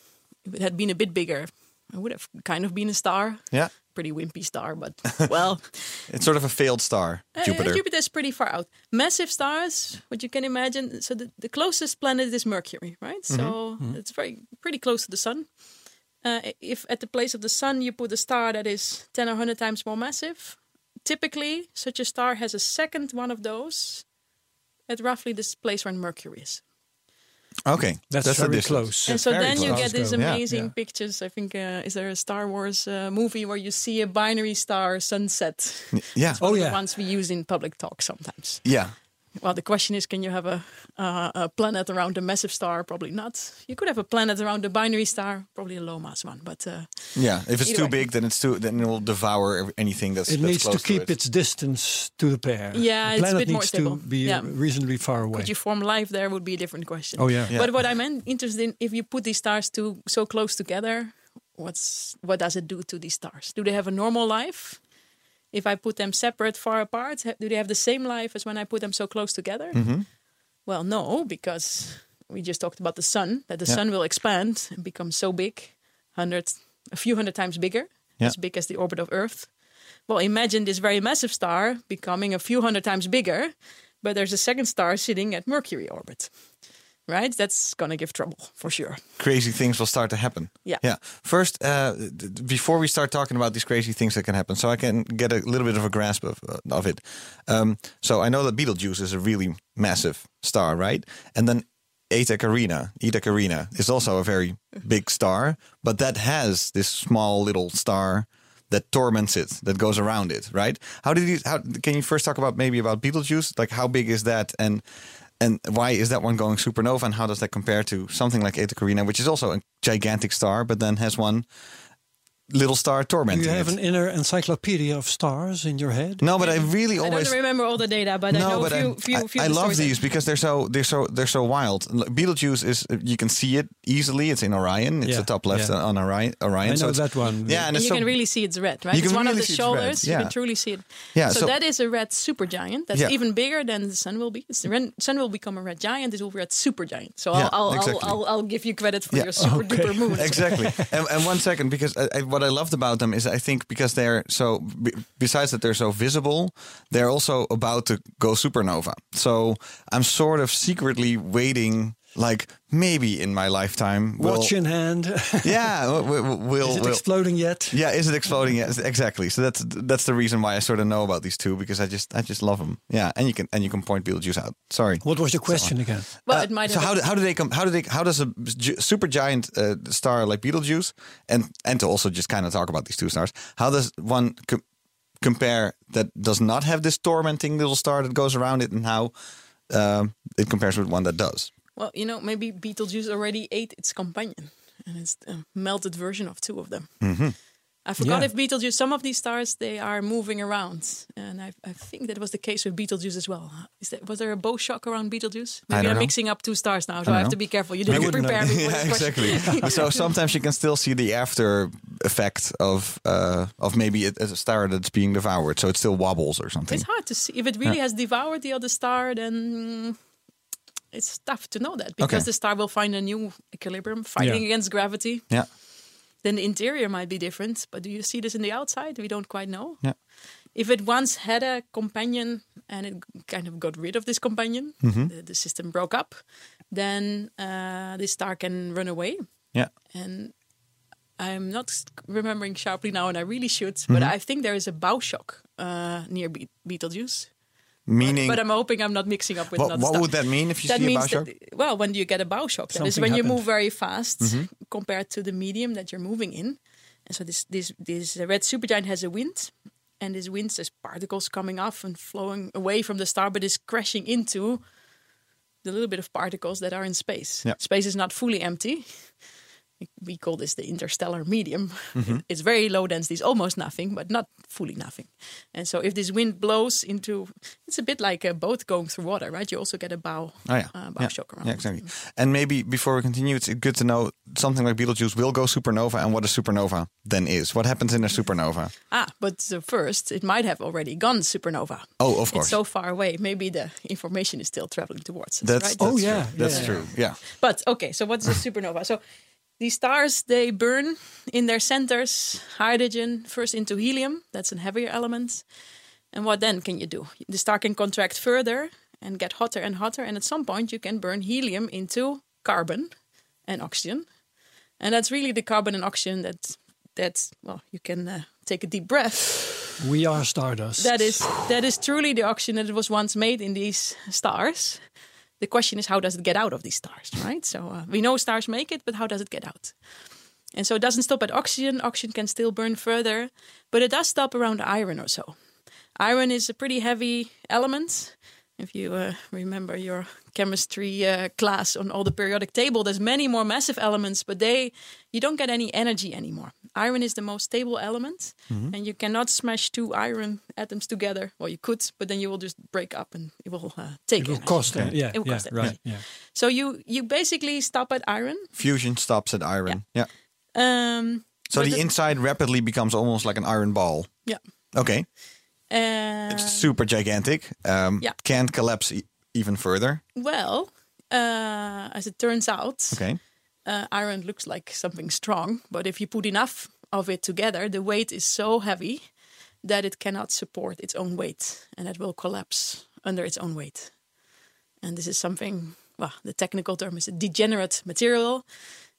[SPEAKER 5] If it had been a bit bigger, it would have kind of been a star.
[SPEAKER 4] yeah,
[SPEAKER 5] Pretty wimpy star, but well,
[SPEAKER 4] it's sort of a failed star,
[SPEAKER 5] uh,
[SPEAKER 4] Jupiter.
[SPEAKER 5] Jupiter is pretty far out. Massive stars, what you can imagine. So the, the closest planet is Mercury, right? So it's very pretty close to the sun. Uh, if at the place of the sun you put a star that is 10 or 100 times more massive, typically such a star has a second one of those at roughly this place where Mercury is.
[SPEAKER 4] Okay,
[SPEAKER 3] That's,
[SPEAKER 4] the
[SPEAKER 3] very close.
[SPEAKER 5] and so
[SPEAKER 4] very
[SPEAKER 5] then you get these amazing
[SPEAKER 3] yeah.
[SPEAKER 5] pictures. I think, uh, is there a Star Wars uh, movie where you see a binary star sunset?
[SPEAKER 4] Yeah,
[SPEAKER 3] oh yeah,
[SPEAKER 5] The ones we use in public talk sometimes.
[SPEAKER 4] yeah.
[SPEAKER 5] Well, the question is, can you have a, uh, a planet around a massive star? Probably not. You could have a planet around a binary star, probably a low mass one. But uh,
[SPEAKER 4] Yeah, if it's too
[SPEAKER 5] way.
[SPEAKER 4] big, then it's too then it will devour anything that's
[SPEAKER 3] It
[SPEAKER 4] that's
[SPEAKER 3] needs to
[SPEAKER 4] close
[SPEAKER 3] keep
[SPEAKER 4] it.
[SPEAKER 3] its distance to the pair.
[SPEAKER 5] Yeah,
[SPEAKER 3] the
[SPEAKER 5] it's a
[SPEAKER 3] planet
[SPEAKER 5] bit more
[SPEAKER 3] needs to
[SPEAKER 5] stable.
[SPEAKER 3] be
[SPEAKER 5] Yeah.
[SPEAKER 3] reasonably far away.
[SPEAKER 5] could you form life there? Would be a different question.
[SPEAKER 3] oh yeah.
[SPEAKER 4] Yeah.
[SPEAKER 5] But what I'm in- interested in, if you put these stars too so close together, what's what does it do to these stars? Do they have a normal life? If I put them separate, far apart, do they have the same life as when I put them so close together?
[SPEAKER 4] Mm-hmm.
[SPEAKER 5] Well, no, because we just talked about the sun. That the
[SPEAKER 4] Yeah.
[SPEAKER 5] sun will expand and become so big, hundred, a few hundred times bigger,
[SPEAKER 4] Yeah.
[SPEAKER 5] as big as the orbit of Earth. Well, imagine this very massive star becoming a few hundred times bigger, but there's a second star sitting at Mercury orbit. Right? That's gonna give trouble for sure.
[SPEAKER 4] crazy things will start to happen.
[SPEAKER 5] Yeah.
[SPEAKER 4] Yeah. First, uh, before we start talking about these crazy things that can happen, so I can get a little bit of a grasp of uh, of it. Um, so I know that Betelgeuse is a really massive star, right? And then Eta Carina, Eta Carina is also a very big star, but that has this small little star that torments it, that goes around it, right? How did you? How can you first talk about maybe about Betelgeuse? Like how big is that, and and why is that one going supernova, and how does that compare to something like Eta Carina, which is also a gigantic star, but then has one little star
[SPEAKER 3] Do
[SPEAKER 4] tormenting
[SPEAKER 3] you have
[SPEAKER 4] it?
[SPEAKER 3] an inner encyclopedia of stars in your head?
[SPEAKER 4] no, but I really
[SPEAKER 5] I
[SPEAKER 4] always
[SPEAKER 5] don't remember all the data, but I know
[SPEAKER 4] but
[SPEAKER 5] a few,
[SPEAKER 4] I,
[SPEAKER 5] few,
[SPEAKER 4] I, I love
[SPEAKER 5] stories.
[SPEAKER 4] these because they're so they're so they're so wild. L- Betelgeuse is you can see it easily. It's in Orion. It's
[SPEAKER 3] Yeah,
[SPEAKER 4] the top left
[SPEAKER 3] yeah.
[SPEAKER 4] on Orion. Orion
[SPEAKER 3] I
[SPEAKER 4] so
[SPEAKER 3] know
[SPEAKER 4] it's-
[SPEAKER 3] that one.
[SPEAKER 4] Yeah, and
[SPEAKER 5] And you
[SPEAKER 4] so
[SPEAKER 5] can really see it's red, right?
[SPEAKER 4] You
[SPEAKER 5] it's one
[SPEAKER 4] really
[SPEAKER 5] of the
[SPEAKER 4] see it's red,
[SPEAKER 5] shoulders. You can truly see it.
[SPEAKER 4] Yeah,
[SPEAKER 5] so,
[SPEAKER 4] so-
[SPEAKER 5] that is a red supergiant. That's
[SPEAKER 4] Yeah.
[SPEAKER 5] even bigger than the sun will be. It's the red, sun will become a red giant. This will be a red supergiant. So I'll, I'll,
[SPEAKER 4] exactly.
[SPEAKER 5] I'll, I'll, I'll give you credit for your super duper moon.
[SPEAKER 4] exactly. and, and one second, because I, I, what I loved about them is I think because they're so, b- besides that they're so visible, they're also about to go supernova. So I'm sort of secretly waiting, like maybe in my lifetime, we'll,
[SPEAKER 3] Watch in hand.
[SPEAKER 4] yeah, we'll, we'll, we'll,
[SPEAKER 3] Is it
[SPEAKER 4] we'll-
[SPEAKER 3] exploding yet?
[SPEAKER 4] yeah, is it exploding? yet? exactly. So that's that's the reason why I sort of know about these two because I just I just love them. Yeah, and you can and you can point Betelgeuse out. Sorry.
[SPEAKER 3] What was your question again?
[SPEAKER 5] Well,
[SPEAKER 4] Uh,
[SPEAKER 5] it might
[SPEAKER 4] so
[SPEAKER 5] have
[SPEAKER 4] how do, how do they come? How do they? How does a super giant uh, star like Betelgeuse and and to also just kind of talk about these two stars? How does one co- compare that does not have this tormenting little star that goes around it, and how um, it compares with one that does?
[SPEAKER 5] Well, you know, maybe Betelgeuse already ate its companion, and it's a melted version of two of them. I forgot
[SPEAKER 3] Yeah.
[SPEAKER 5] if Betelgeuse. Some of these stars they are moving around, and I, I think that was the case with Betelgeuse as well. Is that was there a bow shock around Betelgeuse? Maybe I'm
[SPEAKER 4] know.
[SPEAKER 5] mixing up two stars now, so I,
[SPEAKER 4] don't
[SPEAKER 5] have
[SPEAKER 4] know.
[SPEAKER 5] to be careful. You didn't prepare me for
[SPEAKER 4] yeah, exactly. so sometimes you can still see the after effect of uh, of maybe it as a star that's being devoured, so it still wobbles or something.
[SPEAKER 5] It's hard to see if it really has devoured the other star. Then it's tough to know that because
[SPEAKER 4] Okay.
[SPEAKER 5] the star will find a new equilibrium, fighting
[SPEAKER 3] Yeah.
[SPEAKER 5] against gravity.
[SPEAKER 4] Yeah.
[SPEAKER 5] then the interior might be different. But do you see this in the outside? We don't quite know.
[SPEAKER 4] Yeah.
[SPEAKER 5] If it once had a companion and it kind of got rid of this companion,
[SPEAKER 4] Mm-hmm.
[SPEAKER 5] the, the system broke up, then uh, this star can run away.
[SPEAKER 4] Yeah.
[SPEAKER 5] And I'm not remembering sharply now, and I really should, but
[SPEAKER 4] Mm-hmm.
[SPEAKER 5] I think there is a bow shock uh, near Be- Betelgeuse.
[SPEAKER 4] Meaning,
[SPEAKER 5] But I'm hoping I'm not mixing up with
[SPEAKER 4] what, what would that mean if you
[SPEAKER 5] that
[SPEAKER 4] see a bow shock?
[SPEAKER 5] that, well, when you get a bow shock, that is
[SPEAKER 3] Something
[SPEAKER 5] when you move very fast
[SPEAKER 4] Mm-hmm.
[SPEAKER 5] compared to the medium that you're moving in. And so this this this red supergiant has a wind, and this wind has particles coming off and flowing away from the star, but is crashing into the little bit of particles that are in space.
[SPEAKER 4] Yeah.
[SPEAKER 5] Space is not fully empty. We call this the interstellar medium.
[SPEAKER 4] Mm-hmm.
[SPEAKER 5] It's very low density, it's almost nothing, but not fully nothing. And so if this wind blows into, it's a bit like a boat going through water, right? You also get a bow,
[SPEAKER 4] Oh yeah,
[SPEAKER 5] uh, bow
[SPEAKER 4] yeah.
[SPEAKER 5] shock around.
[SPEAKER 4] Yeah, exactly. And maybe before we continue, it's good to know something like Betelgeuse will go supernova, and what a supernova then is. What happens in a supernova?
[SPEAKER 5] Ah, but uh, first, it might have already gone supernova.
[SPEAKER 4] Oh, of course.
[SPEAKER 5] It's so far away. Maybe the information is still traveling towards us,
[SPEAKER 4] That's,
[SPEAKER 5] right?
[SPEAKER 4] that's
[SPEAKER 3] Oh,
[SPEAKER 4] true.
[SPEAKER 3] yeah,
[SPEAKER 4] that's
[SPEAKER 3] yeah.
[SPEAKER 4] true. Yeah,
[SPEAKER 5] But okay, so what's a supernova? So these stars they burn in their centers hydrogen first into helium. That's a heavier element. And what then can you do? The star can contract further and get hotter and hotter. And at some point, you can burn helium into carbon and oxygen. And that's really the carbon and oxygen that that well you can uh, take a deep breath.
[SPEAKER 3] We are stardust.
[SPEAKER 5] That is that is truly the oxygen that was once made in these stars. The question is, how does it get out of these stars, right? So uh, we know stars make it, but how does it get out? And so it doesn't stop at oxygen. Oxygen can still burn further, but it does stop around iron or so. Iron is a pretty heavy element, If you uh, remember your chemistry uh, class on all the periodic table, there's many more massive elements, but they you don't get any energy anymore. Iron is the most stable element, and you cannot smash two iron atoms together. Well, you could, but then you will just break up, and it will uh, take
[SPEAKER 3] It will
[SPEAKER 5] energy.
[SPEAKER 3] cost. uh, yeah,
[SPEAKER 5] It will
[SPEAKER 3] yeah,
[SPEAKER 5] cost energy.
[SPEAKER 3] right. Yeah.
[SPEAKER 5] So you you basically stop at iron.
[SPEAKER 4] Fusion stops at iron. Yeah.
[SPEAKER 5] Um,
[SPEAKER 4] So
[SPEAKER 5] but
[SPEAKER 4] the inside rapidly becomes almost like an iron ball.
[SPEAKER 5] yeah.
[SPEAKER 4] Okay.
[SPEAKER 5] Uh,
[SPEAKER 4] It's super gigantic. Um,
[SPEAKER 5] yeah.
[SPEAKER 4] Can't collapse e- even further.
[SPEAKER 5] well, uh, as it turns out,
[SPEAKER 4] Okay.
[SPEAKER 5] uh, iron looks like something strong, but if you put enough of it together, the weight is so heavy that it cannot support its own weight and it will collapse under its own weight. And this is something, well, the technical term is a degenerate material.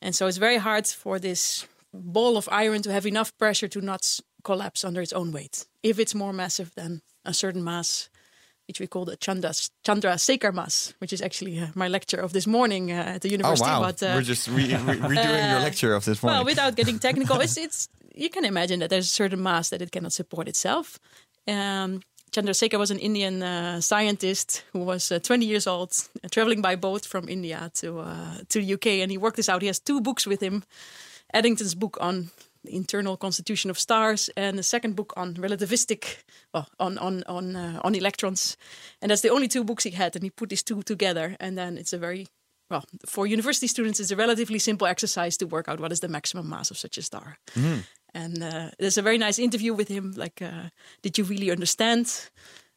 [SPEAKER 5] And so it's very hard for this ball of iron to have enough pressure to not collapse under its own weight if it's more massive than a certain mass. Which we call the Chandra, Chandrasekhar mass, which is actually uh, my lecture of this morning uh, at the university.
[SPEAKER 4] Oh
[SPEAKER 5] university.
[SPEAKER 4] wow!
[SPEAKER 5] But, uh,
[SPEAKER 4] We're just re- re- redoing your lecture of this morning.
[SPEAKER 5] well, without getting technical, it's, it's you can imagine that there's a certain mass that it cannot support itself. Um, Chandrasekhar was an Indian uh, scientist who was uh, 20 years old, uh, traveling by boat from India to uh, to the UK, and he worked this out. He has two books with him: Eddington's book on the internal constitution of stars, and the second book on relativistic, well, on on on uh, on electrons. And that's the only two books he had, and he put these two together, and then it's a very well, for university students, it's a relatively simple exercise to work out what is the maximum mass of such a star. And uh, there's a very nice interview with him. Like, uh, did you really understand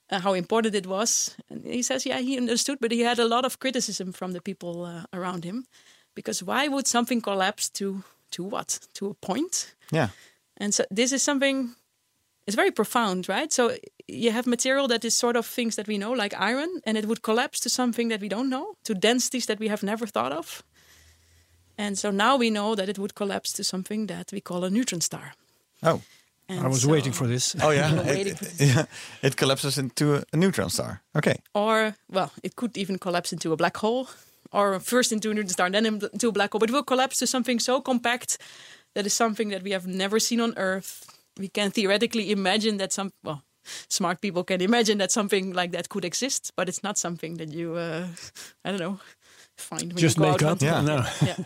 [SPEAKER 5] uh, how important it was? And he says, yeah, he understood, but he had a lot of criticism from the people uh, around him, because why would something collapse to to what? To a point?
[SPEAKER 4] Yeah.
[SPEAKER 5] And so this is something it's very profound, right? So you have material that is sort of things that we know, like iron, and it would collapse to something that we don't know, to densities that we have never thought of. And so now we know that it would collapse to something that we call a neutron star.
[SPEAKER 4] Oh.
[SPEAKER 5] And
[SPEAKER 3] I was
[SPEAKER 5] so-
[SPEAKER 3] waiting for this.
[SPEAKER 4] Oh yeah. It,
[SPEAKER 5] waiting for
[SPEAKER 4] it- yeah. It collapses into a, a neutron star. Okay.
[SPEAKER 5] Or, well, it could even collapse into a black hole, or first into a neutron star, then into a black hole. But it will collapse to something so compact that is something that we have never seen on Earth. We can theoretically imagine that some, well, smart people can imagine that something like that could exist, but it's not something that you, uh, I don't know, find when
[SPEAKER 3] Just
[SPEAKER 5] you
[SPEAKER 3] make up.
[SPEAKER 4] Yeah.
[SPEAKER 3] No.
[SPEAKER 5] Yeah.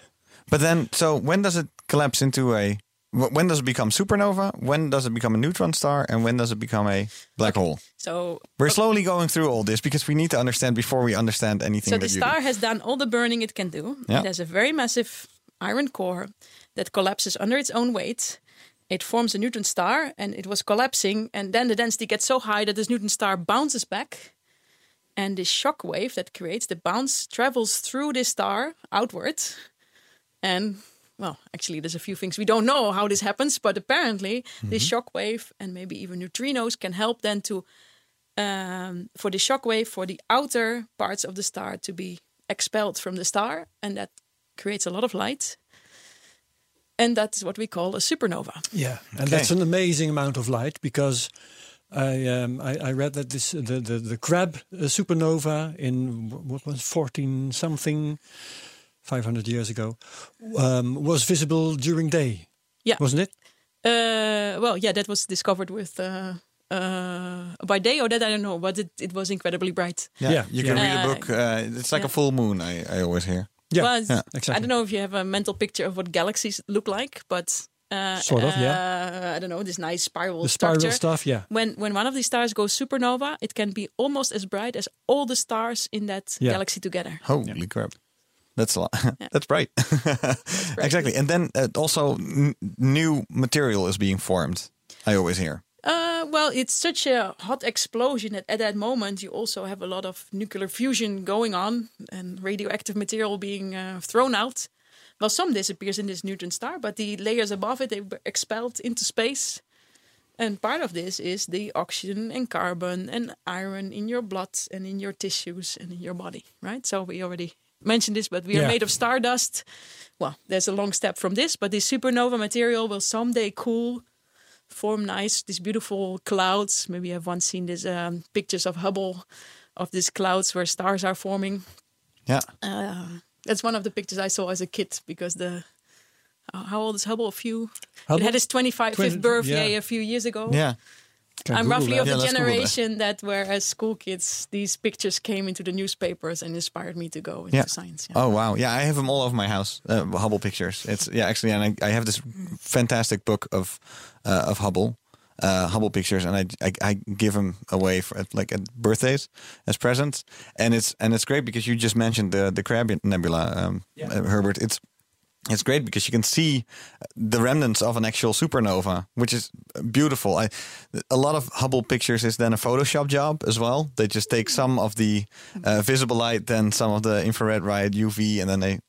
[SPEAKER 4] But then, so when does it collapse into a? When does it become supernova? When does it become a neutron star? And when does it become a black hole?
[SPEAKER 5] So
[SPEAKER 4] We're slowly going through all this because we need to understand before we understand anything.
[SPEAKER 5] So the
[SPEAKER 4] that you do.
[SPEAKER 5] star has done all the burning it can do.
[SPEAKER 4] Yeah.
[SPEAKER 5] It has a very massive iron core that collapses under its own weight. It forms a neutron star and it was collapsing. And then the density gets so high that this neutron star bounces back. And this shock wave that creates the bounce travels through this star outward. And well, actually, there's a few things we don't know how this happens, but apparently, this shock wave and maybe even neutrinos can help then to um, for the shock wave for the outer parts of the star to be expelled from the star, and that creates a lot of light. And that's what we call a supernova.
[SPEAKER 3] Yeah, and
[SPEAKER 4] Okay.
[SPEAKER 3] that's an amazing amount of light because I um, I, I read that this the the, the Crab uh, supernova in what was fourteen something, five hundred years ago, um, was visible during day.
[SPEAKER 5] Yeah.
[SPEAKER 3] wasn't it?
[SPEAKER 5] Uh, well, yeah, that was discovered with uh, uh, by day, or that I don't know, but it, it was incredibly bright.
[SPEAKER 4] Yeah,
[SPEAKER 3] Yeah,
[SPEAKER 4] you can
[SPEAKER 5] yeah.
[SPEAKER 4] read a
[SPEAKER 5] Uh,
[SPEAKER 4] book. Uh, it's like
[SPEAKER 5] yeah.
[SPEAKER 4] a full moon. I, I always hear.
[SPEAKER 3] Yeah,
[SPEAKER 5] Well, it's-
[SPEAKER 3] exactly.
[SPEAKER 5] I don't know if you have a mental picture of what galaxies look like, but uh,
[SPEAKER 3] Sort of,
[SPEAKER 5] uh,
[SPEAKER 3] yeah.
[SPEAKER 5] I don't know this nice spiral
[SPEAKER 3] the spiral
[SPEAKER 5] structure.
[SPEAKER 3] stuff. Yeah,
[SPEAKER 5] when when one of these stars goes supernova, it can be almost as bright as all the stars in that
[SPEAKER 3] Yeah.
[SPEAKER 5] galaxy together.
[SPEAKER 4] Holy crap. That's a lot. That's bright. exactly. And then uh, also n- new material is being formed. I always hear.
[SPEAKER 5] Uh, well, it's such a hot explosion that at that moment you also have a lot of nuclear fusion going on and radioactive material being uh, thrown out. Well, some disappears in this neutron star, but the layers above it they were expelled into space. And part of this is the oxygen and carbon and iron in your blood and in your tissues and in your body, right? So we already mentioned this, but we are
[SPEAKER 3] Yeah.
[SPEAKER 5] made of stardust. Well, there's a long step from this, but this supernova material will someday cool form nice these beautiful clouds maybe have once seen these um, pictures of hubble of these clouds where stars are forming
[SPEAKER 4] Yeah.
[SPEAKER 5] uh, that's one of the pictures i saw as a kid because the uh, how old is hubble a few it had his 25th
[SPEAKER 3] 20
[SPEAKER 5] birthday
[SPEAKER 3] yeah.
[SPEAKER 5] a few years ago
[SPEAKER 4] Yeah.
[SPEAKER 3] Can
[SPEAKER 5] I'm
[SPEAKER 3] Google
[SPEAKER 5] roughly
[SPEAKER 3] that.
[SPEAKER 5] of
[SPEAKER 4] Yeah,
[SPEAKER 5] the
[SPEAKER 4] let's that.
[SPEAKER 5] generation that where as school kids these pictures came into the newspapers and inspired me to go into
[SPEAKER 4] Yeah.
[SPEAKER 5] science. Yeah.
[SPEAKER 4] Oh wow, yeah, I have them all over my house. Uh, Hubble pictures. It's yeah, actually, and I, I have this fantastic book of uh, of Hubble, uh, Hubble pictures, and I, I I give them away for like at birthdays as presents, and it's and it's great because you just mentioned the the Crab Nebula, um, uh, Herbert. It's it's great because you can see the remnants of an actual supernova, which is beautiful. I, a lot of Hubble pictures is then a Photoshop job as well. They just take some of the uh, visible light, then some of the infrared light, UV, and then they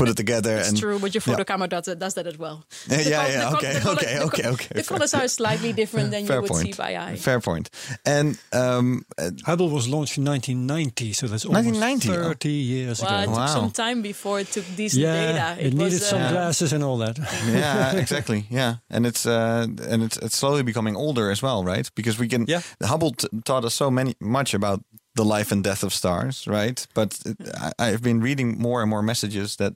[SPEAKER 4] put it together.
[SPEAKER 5] It's
[SPEAKER 4] and
[SPEAKER 5] true, but your
[SPEAKER 4] yeah.
[SPEAKER 5] photo camera does, does that as well.
[SPEAKER 4] Yeah,
[SPEAKER 5] The
[SPEAKER 4] yeah, yeah,
[SPEAKER 5] the
[SPEAKER 4] okay,
[SPEAKER 5] the colo-
[SPEAKER 4] okay,
[SPEAKER 5] the
[SPEAKER 4] okay, okay,
[SPEAKER 5] The
[SPEAKER 4] fair.
[SPEAKER 5] colors are slightly different than
[SPEAKER 4] Fair
[SPEAKER 5] you would
[SPEAKER 4] point.
[SPEAKER 5] see by eye.
[SPEAKER 4] Fair point. And um, uh,
[SPEAKER 3] Hubble was launched in 1990, so that's almost
[SPEAKER 4] 1990, oh.
[SPEAKER 3] 30 years
[SPEAKER 5] Well, it
[SPEAKER 3] ago.
[SPEAKER 5] took
[SPEAKER 4] Wow.
[SPEAKER 5] some time before it took decent
[SPEAKER 3] yeah,
[SPEAKER 5] data.
[SPEAKER 3] it,
[SPEAKER 5] was,
[SPEAKER 3] needed some
[SPEAKER 5] uh,
[SPEAKER 3] glasses and all that.
[SPEAKER 4] yeah, exactly. Yeah, and it's uh, and it's it's slowly becoming older as well, right? Because we can.
[SPEAKER 3] Yeah.
[SPEAKER 4] Hubble t- taught us so many much about the life and death of stars, right? But it, I, I've been reading more and more messages that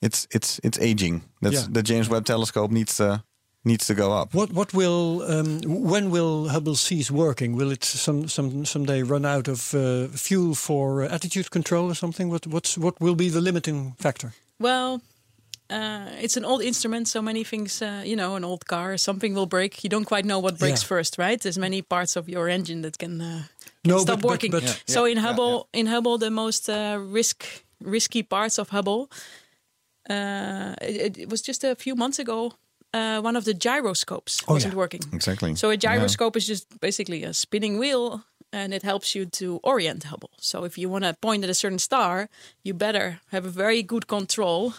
[SPEAKER 4] it's it's it's aging. That's
[SPEAKER 3] Yeah.
[SPEAKER 4] the James Webb Telescope needs to needs to go up.
[SPEAKER 3] What what will um, when will Hubble cease working? Will it some some someday run out of uh, fuel for uh, attitude control or something? What what's what will be the limiting factor?
[SPEAKER 5] Well, uh, it's an old instrument, so many things, uh, you know, an old car, something will break. You don't quite know what breaks
[SPEAKER 3] Yeah.
[SPEAKER 5] first, right? There's many parts of your engine that can, uh, can
[SPEAKER 3] No,
[SPEAKER 5] stop
[SPEAKER 3] but- but-
[SPEAKER 5] working.
[SPEAKER 3] but- Yeah,
[SPEAKER 5] so
[SPEAKER 4] yeah,
[SPEAKER 5] in
[SPEAKER 4] yeah,
[SPEAKER 5] Hubble, in Hubble, the most uh, risk risky parts of Hubble, uh, it, it was just a few months ago. Uh, one of the gyroscopes
[SPEAKER 3] Oh,
[SPEAKER 5] wasn't
[SPEAKER 3] yeah.
[SPEAKER 5] working.
[SPEAKER 4] Exactly.
[SPEAKER 5] So a gyroscope is just basically a spinning wheel and it helps you to orient Hubble. So if you want to point at a certain star, you better have a very good control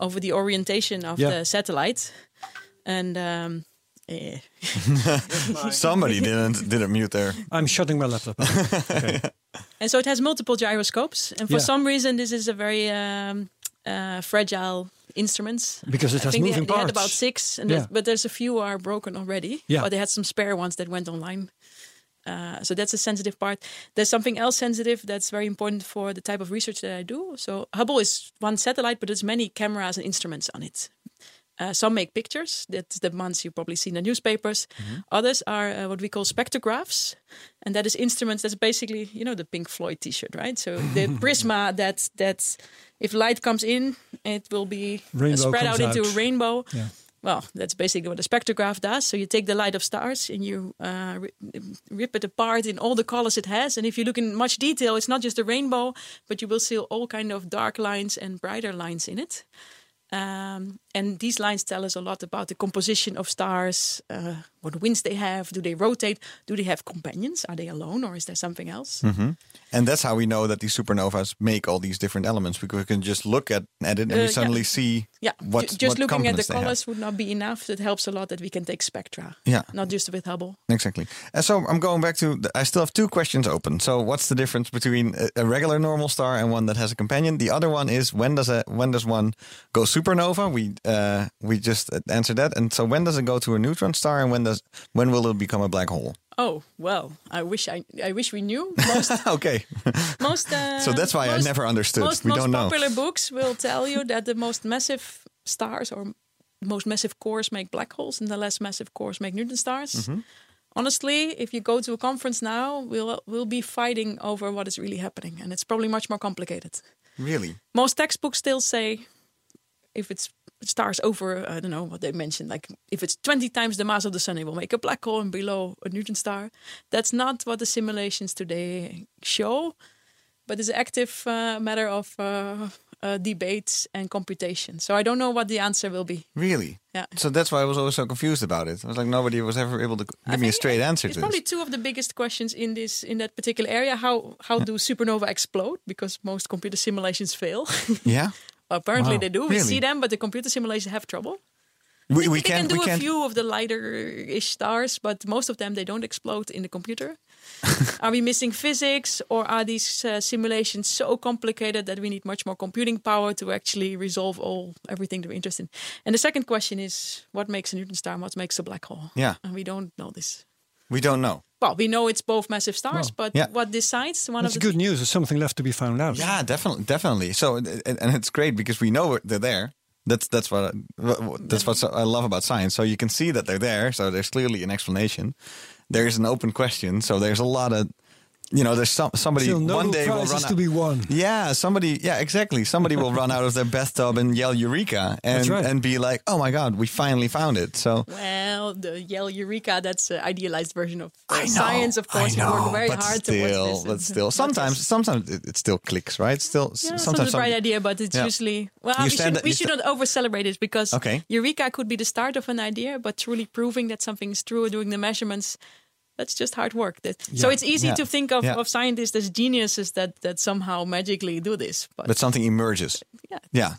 [SPEAKER 5] over the orientation of
[SPEAKER 3] Yeah.
[SPEAKER 5] the satellite. And um, eh,
[SPEAKER 4] Somebody didn't didn't mute there.
[SPEAKER 3] I'm shutting my laptop.
[SPEAKER 5] and so it has multiple gyroscopes. And for
[SPEAKER 3] Yeah.
[SPEAKER 5] some reason, this is a very um, uh, fragile instrument.
[SPEAKER 3] Because it
[SPEAKER 5] I
[SPEAKER 3] has
[SPEAKER 5] think they,
[SPEAKER 3] moving
[SPEAKER 5] they had about six, and
[SPEAKER 3] Yeah.
[SPEAKER 5] there's- but there's a few are broken already.
[SPEAKER 3] Yeah.
[SPEAKER 5] But they had some spare ones that went online. Uh, so that's a sensitive part. There's something else sensitive that's very important for the type of research that I do. So Hubble is one satellite, but there's many cameras and instruments on it. Uh, some make pictures. That's the ones you probably see in the newspapers. Others are uh, what we call spectrographs, and that is instruments. That's basically you know the Pink Floyd T-shirt, right? So the prisma that that's if light comes in, it will be uh,
[SPEAKER 3] Rainbow
[SPEAKER 5] spread out into
[SPEAKER 3] out.
[SPEAKER 5] a rainbow.
[SPEAKER 3] Yeah.
[SPEAKER 5] Well, that's basically what a spectrograph does. So you take the light of stars and you uh, rip it apart in all the colors it has. And if you look in much detail, it's not just a rainbow, but you will see all kind of dark lines and brighter lines in it. Um, and these lines tell us a lot about the composition of stars, uh, what winds they have, do they rotate, do they have companions, are they alone, or is there something else?
[SPEAKER 4] And that's how we know that these supernovas make all these different elements because we can just look at, at it and
[SPEAKER 5] Uh,
[SPEAKER 4] we
[SPEAKER 5] yeah.
[SPEAKER 4] suddenly see
[SPEAKER 5] Yeah,
[SPEAKER 4] what
[SPEAKER 5] just
[SPEAKER 4] what
[SPEAKER 5] looking at the colors would not be enough. It helps a lot that we can take spectra,
[SPEAKER 4] Yeah.
[SPEAKER 5] not just with Hubble.
[SPEAKER 4] Exactly. And so I'm going back to. The, I still have two questions open. So what's the difference between a, a regular normal star and one that has a companion? The other one is when does a when does one go supernova? We uh, we just answered that. And so when does it go to a neutron star, and when does when will it become a black hole?
[SPEAKER 5] Oh well, I wish I I wish we knew. Most
[SPEAKER 4] okay.
[SPEAKER 5] most. Uh,
[SPEAKER 4] So that's why I never understood.
[SPEAKER 5] Most,
[SPEAKER 4] We
[SPEAKER 5] most
[SPEAKER 4] don't know.
[SPEAKER 5] popular books will tell you that the most massive stars or most massive cores make black holes, and the less massive cores make neutron stars.
[SPEAKER 4] Mm-hmm.
[SPEAKER 5] Honestly, if you go to a conference now, we'll we'll be fighting over what is really happening, and it's probably much more complicated.
[SPEAKER 4] Really?
[SPEAKER 5] Most textbooks still say if it's stars over, I don't know what they mentioned, like if it's 20 times the mass of the sun, it will make a black hole and below a neutron star. That's not what the simulations today show, but it's an active uh, matter of uh, uh, debates and computation. So I don't know what the answer will be.
[SPEAKER 4] Really?
[SPEAKER 5] Yeah.
[SPEAKER 4] So that's why I was always so confused about it. I was like, nobody was ever able to give me a straight answer
[SPEAKER 5] It's
[SPEAKER 4] to
[SPEAKER 5] probably
[SPEAKER 4] this.
[SPEAKER 5] two of the biggest questions in this in that particular area. How how do supernova explode? Because most computer simulations fail.
[SPEAKER 4] Yeah.
[SPEAKER 5] Apparently
[SPEAKER 3] Wow.
[SPEAKER 5] they do. We
[SPEAKER 4] Really?
[SPEAKER 5] see them, but the computer simulations have trouble.
[SPEAKER 4] We, we
[SPEAKER 5] can do
[SPEAKER 4] we
[SPEAKER 5] a
[SPEAKER 4] can't.
[SPEAKER 5] few of the lighter-ish stars, but most of them they don't explode in the computer. are we missing physics, or are these uh, simulations so complicated that we need much more computing power to actually resolve all everything that we're interested in? And the second question is, what makes a neutron star? What makes a black hole?
[SPEAKER 4] Yeah.
[SPEAKER 5] and we don't know this.
[SPEAKER 4] We don't know.
[SPEAKER 5] Well, we know it's both massive stars, but
[SPEAKER 4] yeah.
[SPEAKER 5] what decides one
[SPEAKER 3] That's
[SPEAKER 5] of the
[SPEAKER 3] good news. There's something left to be found out.
[SPEAKER 4] Yeah, definitely, definitely. So, and, and it's great because we know they're there. That's that's what I, what- that's what I love about science. So you can see that they're there. So there's clearly an explanation. there is an open question. So there's a lot of, you know, there's some somebody
[SPEAKER 3] Still no
[SPEAKER 4] one day will
[SPEAKER 3] prizes
[SPEAKER 4] run
[SPEAKER 3] to be won.
[SPEAKER 4] Yeah, somebody. Yeah, exactly. Somebody will run out of their bathtub and yell "Eureka!" and
[SPEAKER 3] right.
[SPEAKER 4] and be like, "Oh my God, we finally found it!" So
[SPEAKER 5] Well, the yell eureka, that's an idealized version of
[SPEAKER 4] know,
[SPEAKER 5] science, of course.
[SPEAKER 4] I know,
[SPEAKER 5] we work very
[SPEAKER 4] but
[SPEAKER 5] hard
[SPEAKER 4] still,
[SPEAKER 5] towards this.
[SPEAKER 4] But still,
[SPEAKER 5] but
[SPEAKER 4] sometimes, sometimes it, it still clicks, right? Still,
[SPEAKER 5] Yeah,
[SPEAKER 4] sometimes
[SPEAKER 5] sometimes a bright idea, but it's
[SPEAKER 4] Yeah.
[SPEAKER 5] usually well.
[SPEAKER 4] You
[SPEAKER 5] we
[SPEAKER 4] stand-
[SPEAKER 5] should, we should not over celebrate it because
[SPEAKER 4] Okay.
[SPEAKER 5] eureka could be the start of an idea, but truly proving that something is true, doing the measurements, that's just hard work. That, So it's easy
[SPEAKER 4] Yeah.
[SPEAKER 5] to think of,
[SPEAKER 4] Yeah.
[SPEAKER 5] of scientists as geniuses that that somehow magically do this, but,
[SPEAKER 4] but something emerges.
[SPEAKER 5] yeah,
[SPEAKER 4] Yeah,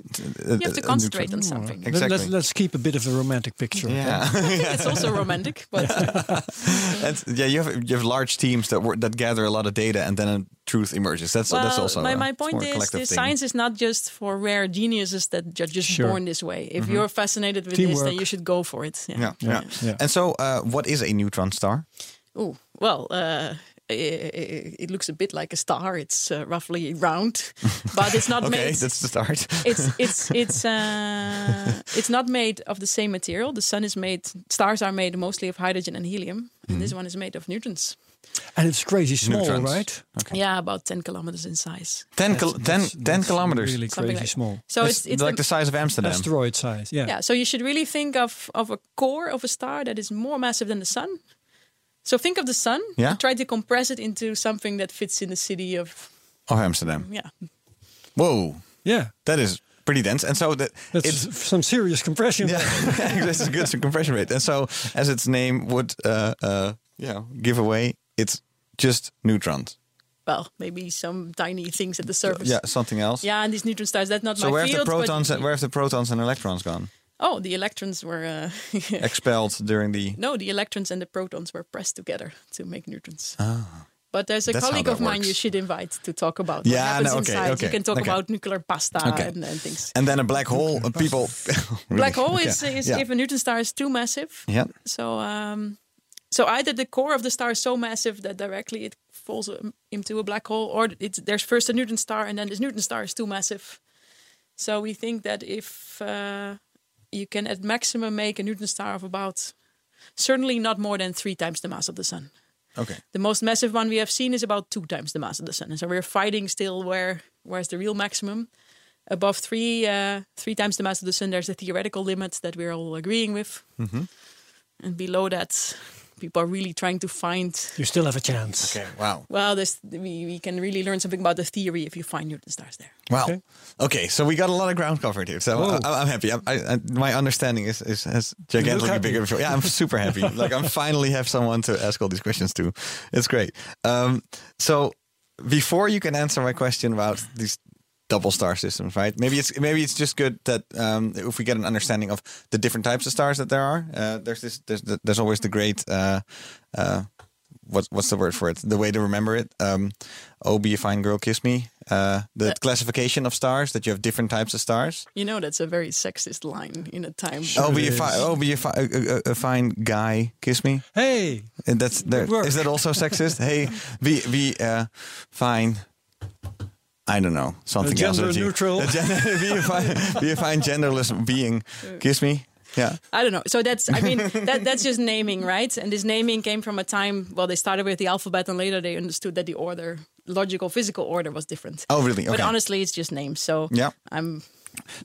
[SPEAKER 5] you have to concentrate on something.
[SPEAKER 3] Let-
[SPEAKER 4] Exactly.
[SPEAKER 3] Let's, let's keep a bit of a romantic picture.
[SPEAKER 4] Yeah,
[SPEAKER 5] it's also romantic, but
[SPEAKER 4] and yeah. You have you have large teams that work, that gather a lot of data, and then a truth emerges. That's that's also
[SPEAKER 5] my, my point is this
[SPEAKER 4] thing.
[SPEAKER 5] science is not just for rare geniuses that are just
[SPEAKER 3] Sure.
[SPEAKER 5] born this way. If
[SPEAKER 4] Mm-hmm.
[SPEAKER 5] you're fascinated with this, then you should go for it. Yeah.
[SPEAKER 4] Yeah, yeah.
[SPEAKER 3] yeah.
[SPEAKER 4] And so, uh, what is a neutron star?
[SPEAKER 5] Oh well, uh, it, it looks a bit like a star. It's uh, roughly round, but it's not
[SPEAKER 4] Okay,
[SPEAKER 5] made.
[SPEAKER 4] that's the start.
[SPEAKER 5] it's it's it's uh, it's not made of the same material. The sun is made. Stars are made mostly of hydrogen and helium,
[SPEAKER 4] Mm-hmm.
[SPEAKER 5] and this one is made of neutrons.
[SPEAKER 3] And it's crazy small,
[SPEAKER 4] Neutrons.
[SPEAKER 3] right?
[SPEAKER 4] Okay.
[SPEAKER 5] Yeah, about ten kilometers in size.
[SPEAKER 4] 10, kil- 10, 10 kilometers.
[SPEAKER 3] Really crazy
[SPEAKER 5] like-
[SPEAKER 3] small.
[SPEAKER 5] So
[SPEAKER 4] That's
[SPEAKER 5] it's it's
[SPEAKER 4] like
[SPEAKER 5] the-
[SPEAKER 4] the size of Amsterdam.
[SPEAKER 3] Asteroid size, yeah.
[SPEAKER 5] Yeah, so you should really think of of a core of a star that is more massive than the sun. So think of the sun.
[SPEAKER 4] Yeah.
[SPEAKER 5] Try to compress it into something that fits in the city of
[SPEAKER 4] Of Amsterdam.
[SPEAKER 5] yeah.
[SPEAKER 4] Whoa,
[SPEAKER 3] Yeah,
[SPEAKER 4] that is pretty dense. And so that
[SPEAKER 3] that's
[SPEAKER 4] it's
[SPEAKER 3] some serious compression.
[SPEAKER 4] yeah, this is good compression rate. And so, as its name would uh, uh, you know, give away, it's just neutrons.
[SPEAKER 5] Well, maybe some tiny things at the surface.
[SPEAKER 4] Yeah, something else.
[SPEAKER 5] Yeah, and these neutron stars. That's not
[SPEAKER 4] So
[SPEAKER 5] my
[SPEAKER 4] where have the protons?
[SPEAKER 5] but
[SPEAKER 4] And, where have the protons and electrons gone?
[SPEAKER 5] oh, the electrons were uh,
[SPEAKER 4] Expelled during the.
[SPEAKER 5] no, the electrons and the protons were pressed together to make neutrons.
[SPEAKER 4] Ah.
[SPEAKER 5] But there's a
[SPEAKER 4] That's
[SPEAKER 5] colleague
[SPEAKER 4] that
[SPEAKER 5] of mine you should invite to talk about
[SPEAKER 4] Yeah,
[SPEAKER 5] what happens
[SPEAKER 4] no, okay,
[SPEAKER 5] inside.
[SPEAKER 4] okay,
[SPEAKER 5] You can talk
[SPEAKER 4] okay.
[SPEAKER 5] about nuclear pasta
[SPEAKER 4] Okay.
[SPEAKER 5] and, and things.
[SPEAKER 4] And then a black hole. uh, People.
[SPEAKER 5] Black hole
[SPEAKER 4] Yeah,
[SPEAKER 5] is, is
[SPEAKER 4] yeah.
[SPEAKER 5] if a neutron star is too massive.
[SPEAKER 4] Yeah.
[SPEAKER 5] So, um, so either the core of the star is so massive that directly it falls um, into a black hole, or it's, there's first a neutron star and then this neutron star is too massive. So we think that if uh, you can at maximum make a neutron star of about, certainly not more than three times the mass of the sun.
[SPEAKER 4] Okay.
[SPEAKER 5] The most massive one we have seen is about two times the mass of the sun. And so we're fighting still where where's the real maximum. Above three uh, three times the mass of the sun, there's a theoretical limit that we're all agreeing with. And below that, people are really trying to find.
[SPEAKER 3] You still have a chance.
[SPEAKER 4] Okay. Wow.
[SPEAKER 5] Well, there's, we, we can really learn something about the theory if you find neutron stars there.
[SPEAKER 4] Wow.
[SPEAKER 3] Okay.
[SPEAKER 4] Okay. so we got a lot of ground covered here. So
[SPEAKER 3] Whoa.
[SPEAKER 4] I, I'm happy. I, I, I, my understanding is, is has gigantically bigger. before. Yeah, I'm super happy. like I'm finally have someone to ask all these questions to. It's great. Um, so before you can answer my question about these double star systems, right? Maybe it's maybe it's just good that um, if we get an understanding of the different types of stars that there are. Uh, there's this. There's, there's always the great. Uh, uh, what, what's the word for it? The way to remember it. Um, oh, be a fine girl, kiss me. Uh, the
[SPEAKER 5] Uh,
[SPEAKER 4] classification of stars that you have different types of stars.
[SPEAKER 5] You know, that's a very sexist line in a time.
[SPEAKER 4] oh, be a
[SPEAKER 3] it
[SPEAKER 4] fine. Oh, be a, fi- a, a, a fine guy, kiss me.
[SPEAKER 3] Hey,
[SPEAKER 4] And that's there.
[SPEAKER 3] work.
[SPEAKER 4] Is that also sexist? hey, be be uh, fine. I don't know something else.
[SPEAKER 3] Gender neutral.
[SPEAKER 4] a gen- be a fine, be a fine genderless being. Kiss me. Yeah.
[SPEAKER 5] I don't know. So that's I mean that that's just naming, right? And this naming came from a time. Well, they started with the alphabet, and later they understood that the order, logical physical order, was different.
[SPEAKER 4] Oh, really?
[SPEAKER 5] But honestly, it's just names. So
[SPEAKER 4] Yeah.
[SPEAKER 5] I'm.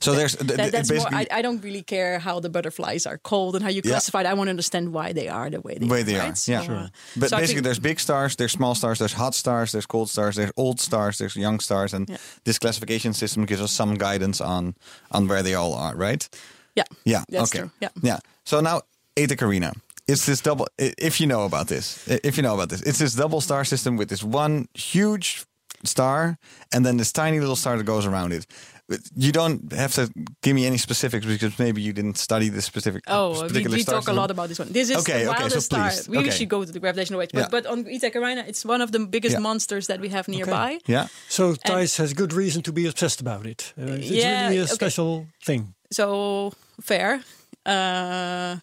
[SPEAKER 4] So there's th-
[SPEAKER 5] That,
[SPEAKER 4] th-
[SPEAKER 5] that's more.
[SPEAKER 4] basically
[SPEAKER 5] I, I don't really care how the butterflies are called and how you
[SPEAKER 4] Yeah.
[SPEAKER 5] classify. it. I want to understand why they are the way they
[SPEAKER 4] way
[SPEAKER 5] are.
[SPEAKER 4] they
[SPEAKER 5] right?
[SPEAKER 4] are.
[SPEAKER 5] So,
[SPEAKER 4] Yeah.
[SPEAKER 5] uh,
[SPEAKER 4] But
[SPEAKER 5] so
[SPEAKER 4] basically, there's big stars, there's small stars, there's hot stars, there's cold stars, there's old stars, there's young stars, and
[SPEAKER 5] Yeah.
[SPEAKER 4] this classification system gives us some guidance on on where they all are, right?
[SPEAKER 5] yeah,
[SPEAKER 4] Yeah.
[SPEAKER 5] That's
[SPEAKER 4] okay.
[SPEAKER 5] true, yeah.
[SPEAKER 4] Yeah. So now, Eta Carina. It's this double. If you know about this, if you know about this, it's this double star system with this one huge star and then this tiny little star that goes around it. But You don't have to give me any specifics because maybe you didn't study this specific.
[SPEAKER 5] Oh, we,
[SPEAKER 4] particular
[SPEAKER 5] we
[SPEAKER 4] star
[SPEAKER 5] talk a lot about this one. This is
[SPEAKER 4] Okay,
[SPEAKER 5] the
[SPEAKER 4] okay, so
[SPEAKER 5] star.
[SPEAKER 4] please,
[SPEAKER 5] We
[SPEAKER 4] okay.
[SPEAKER 5] usually go to the gravitational wedge, but,
[SPEAKER 4] Yeah.
[SPEAKER 5] but on Eta Carina, it's one of the biggest
[SPEAKER 4] Yeah.
[SPEAKER 5] monsters that we have nearby.
[SPEAKER 4] Yeah.
[SPEAKER 3] so Thijs has good reason to be obsessed about it. Uh, it's
[SPEAKER 5] Yeah,
[SPEAKER 3] really a
[SPEAKER 5] okay.
[SPEAKER 3] special thing.
[SPEAKER 5] So fair. Uh,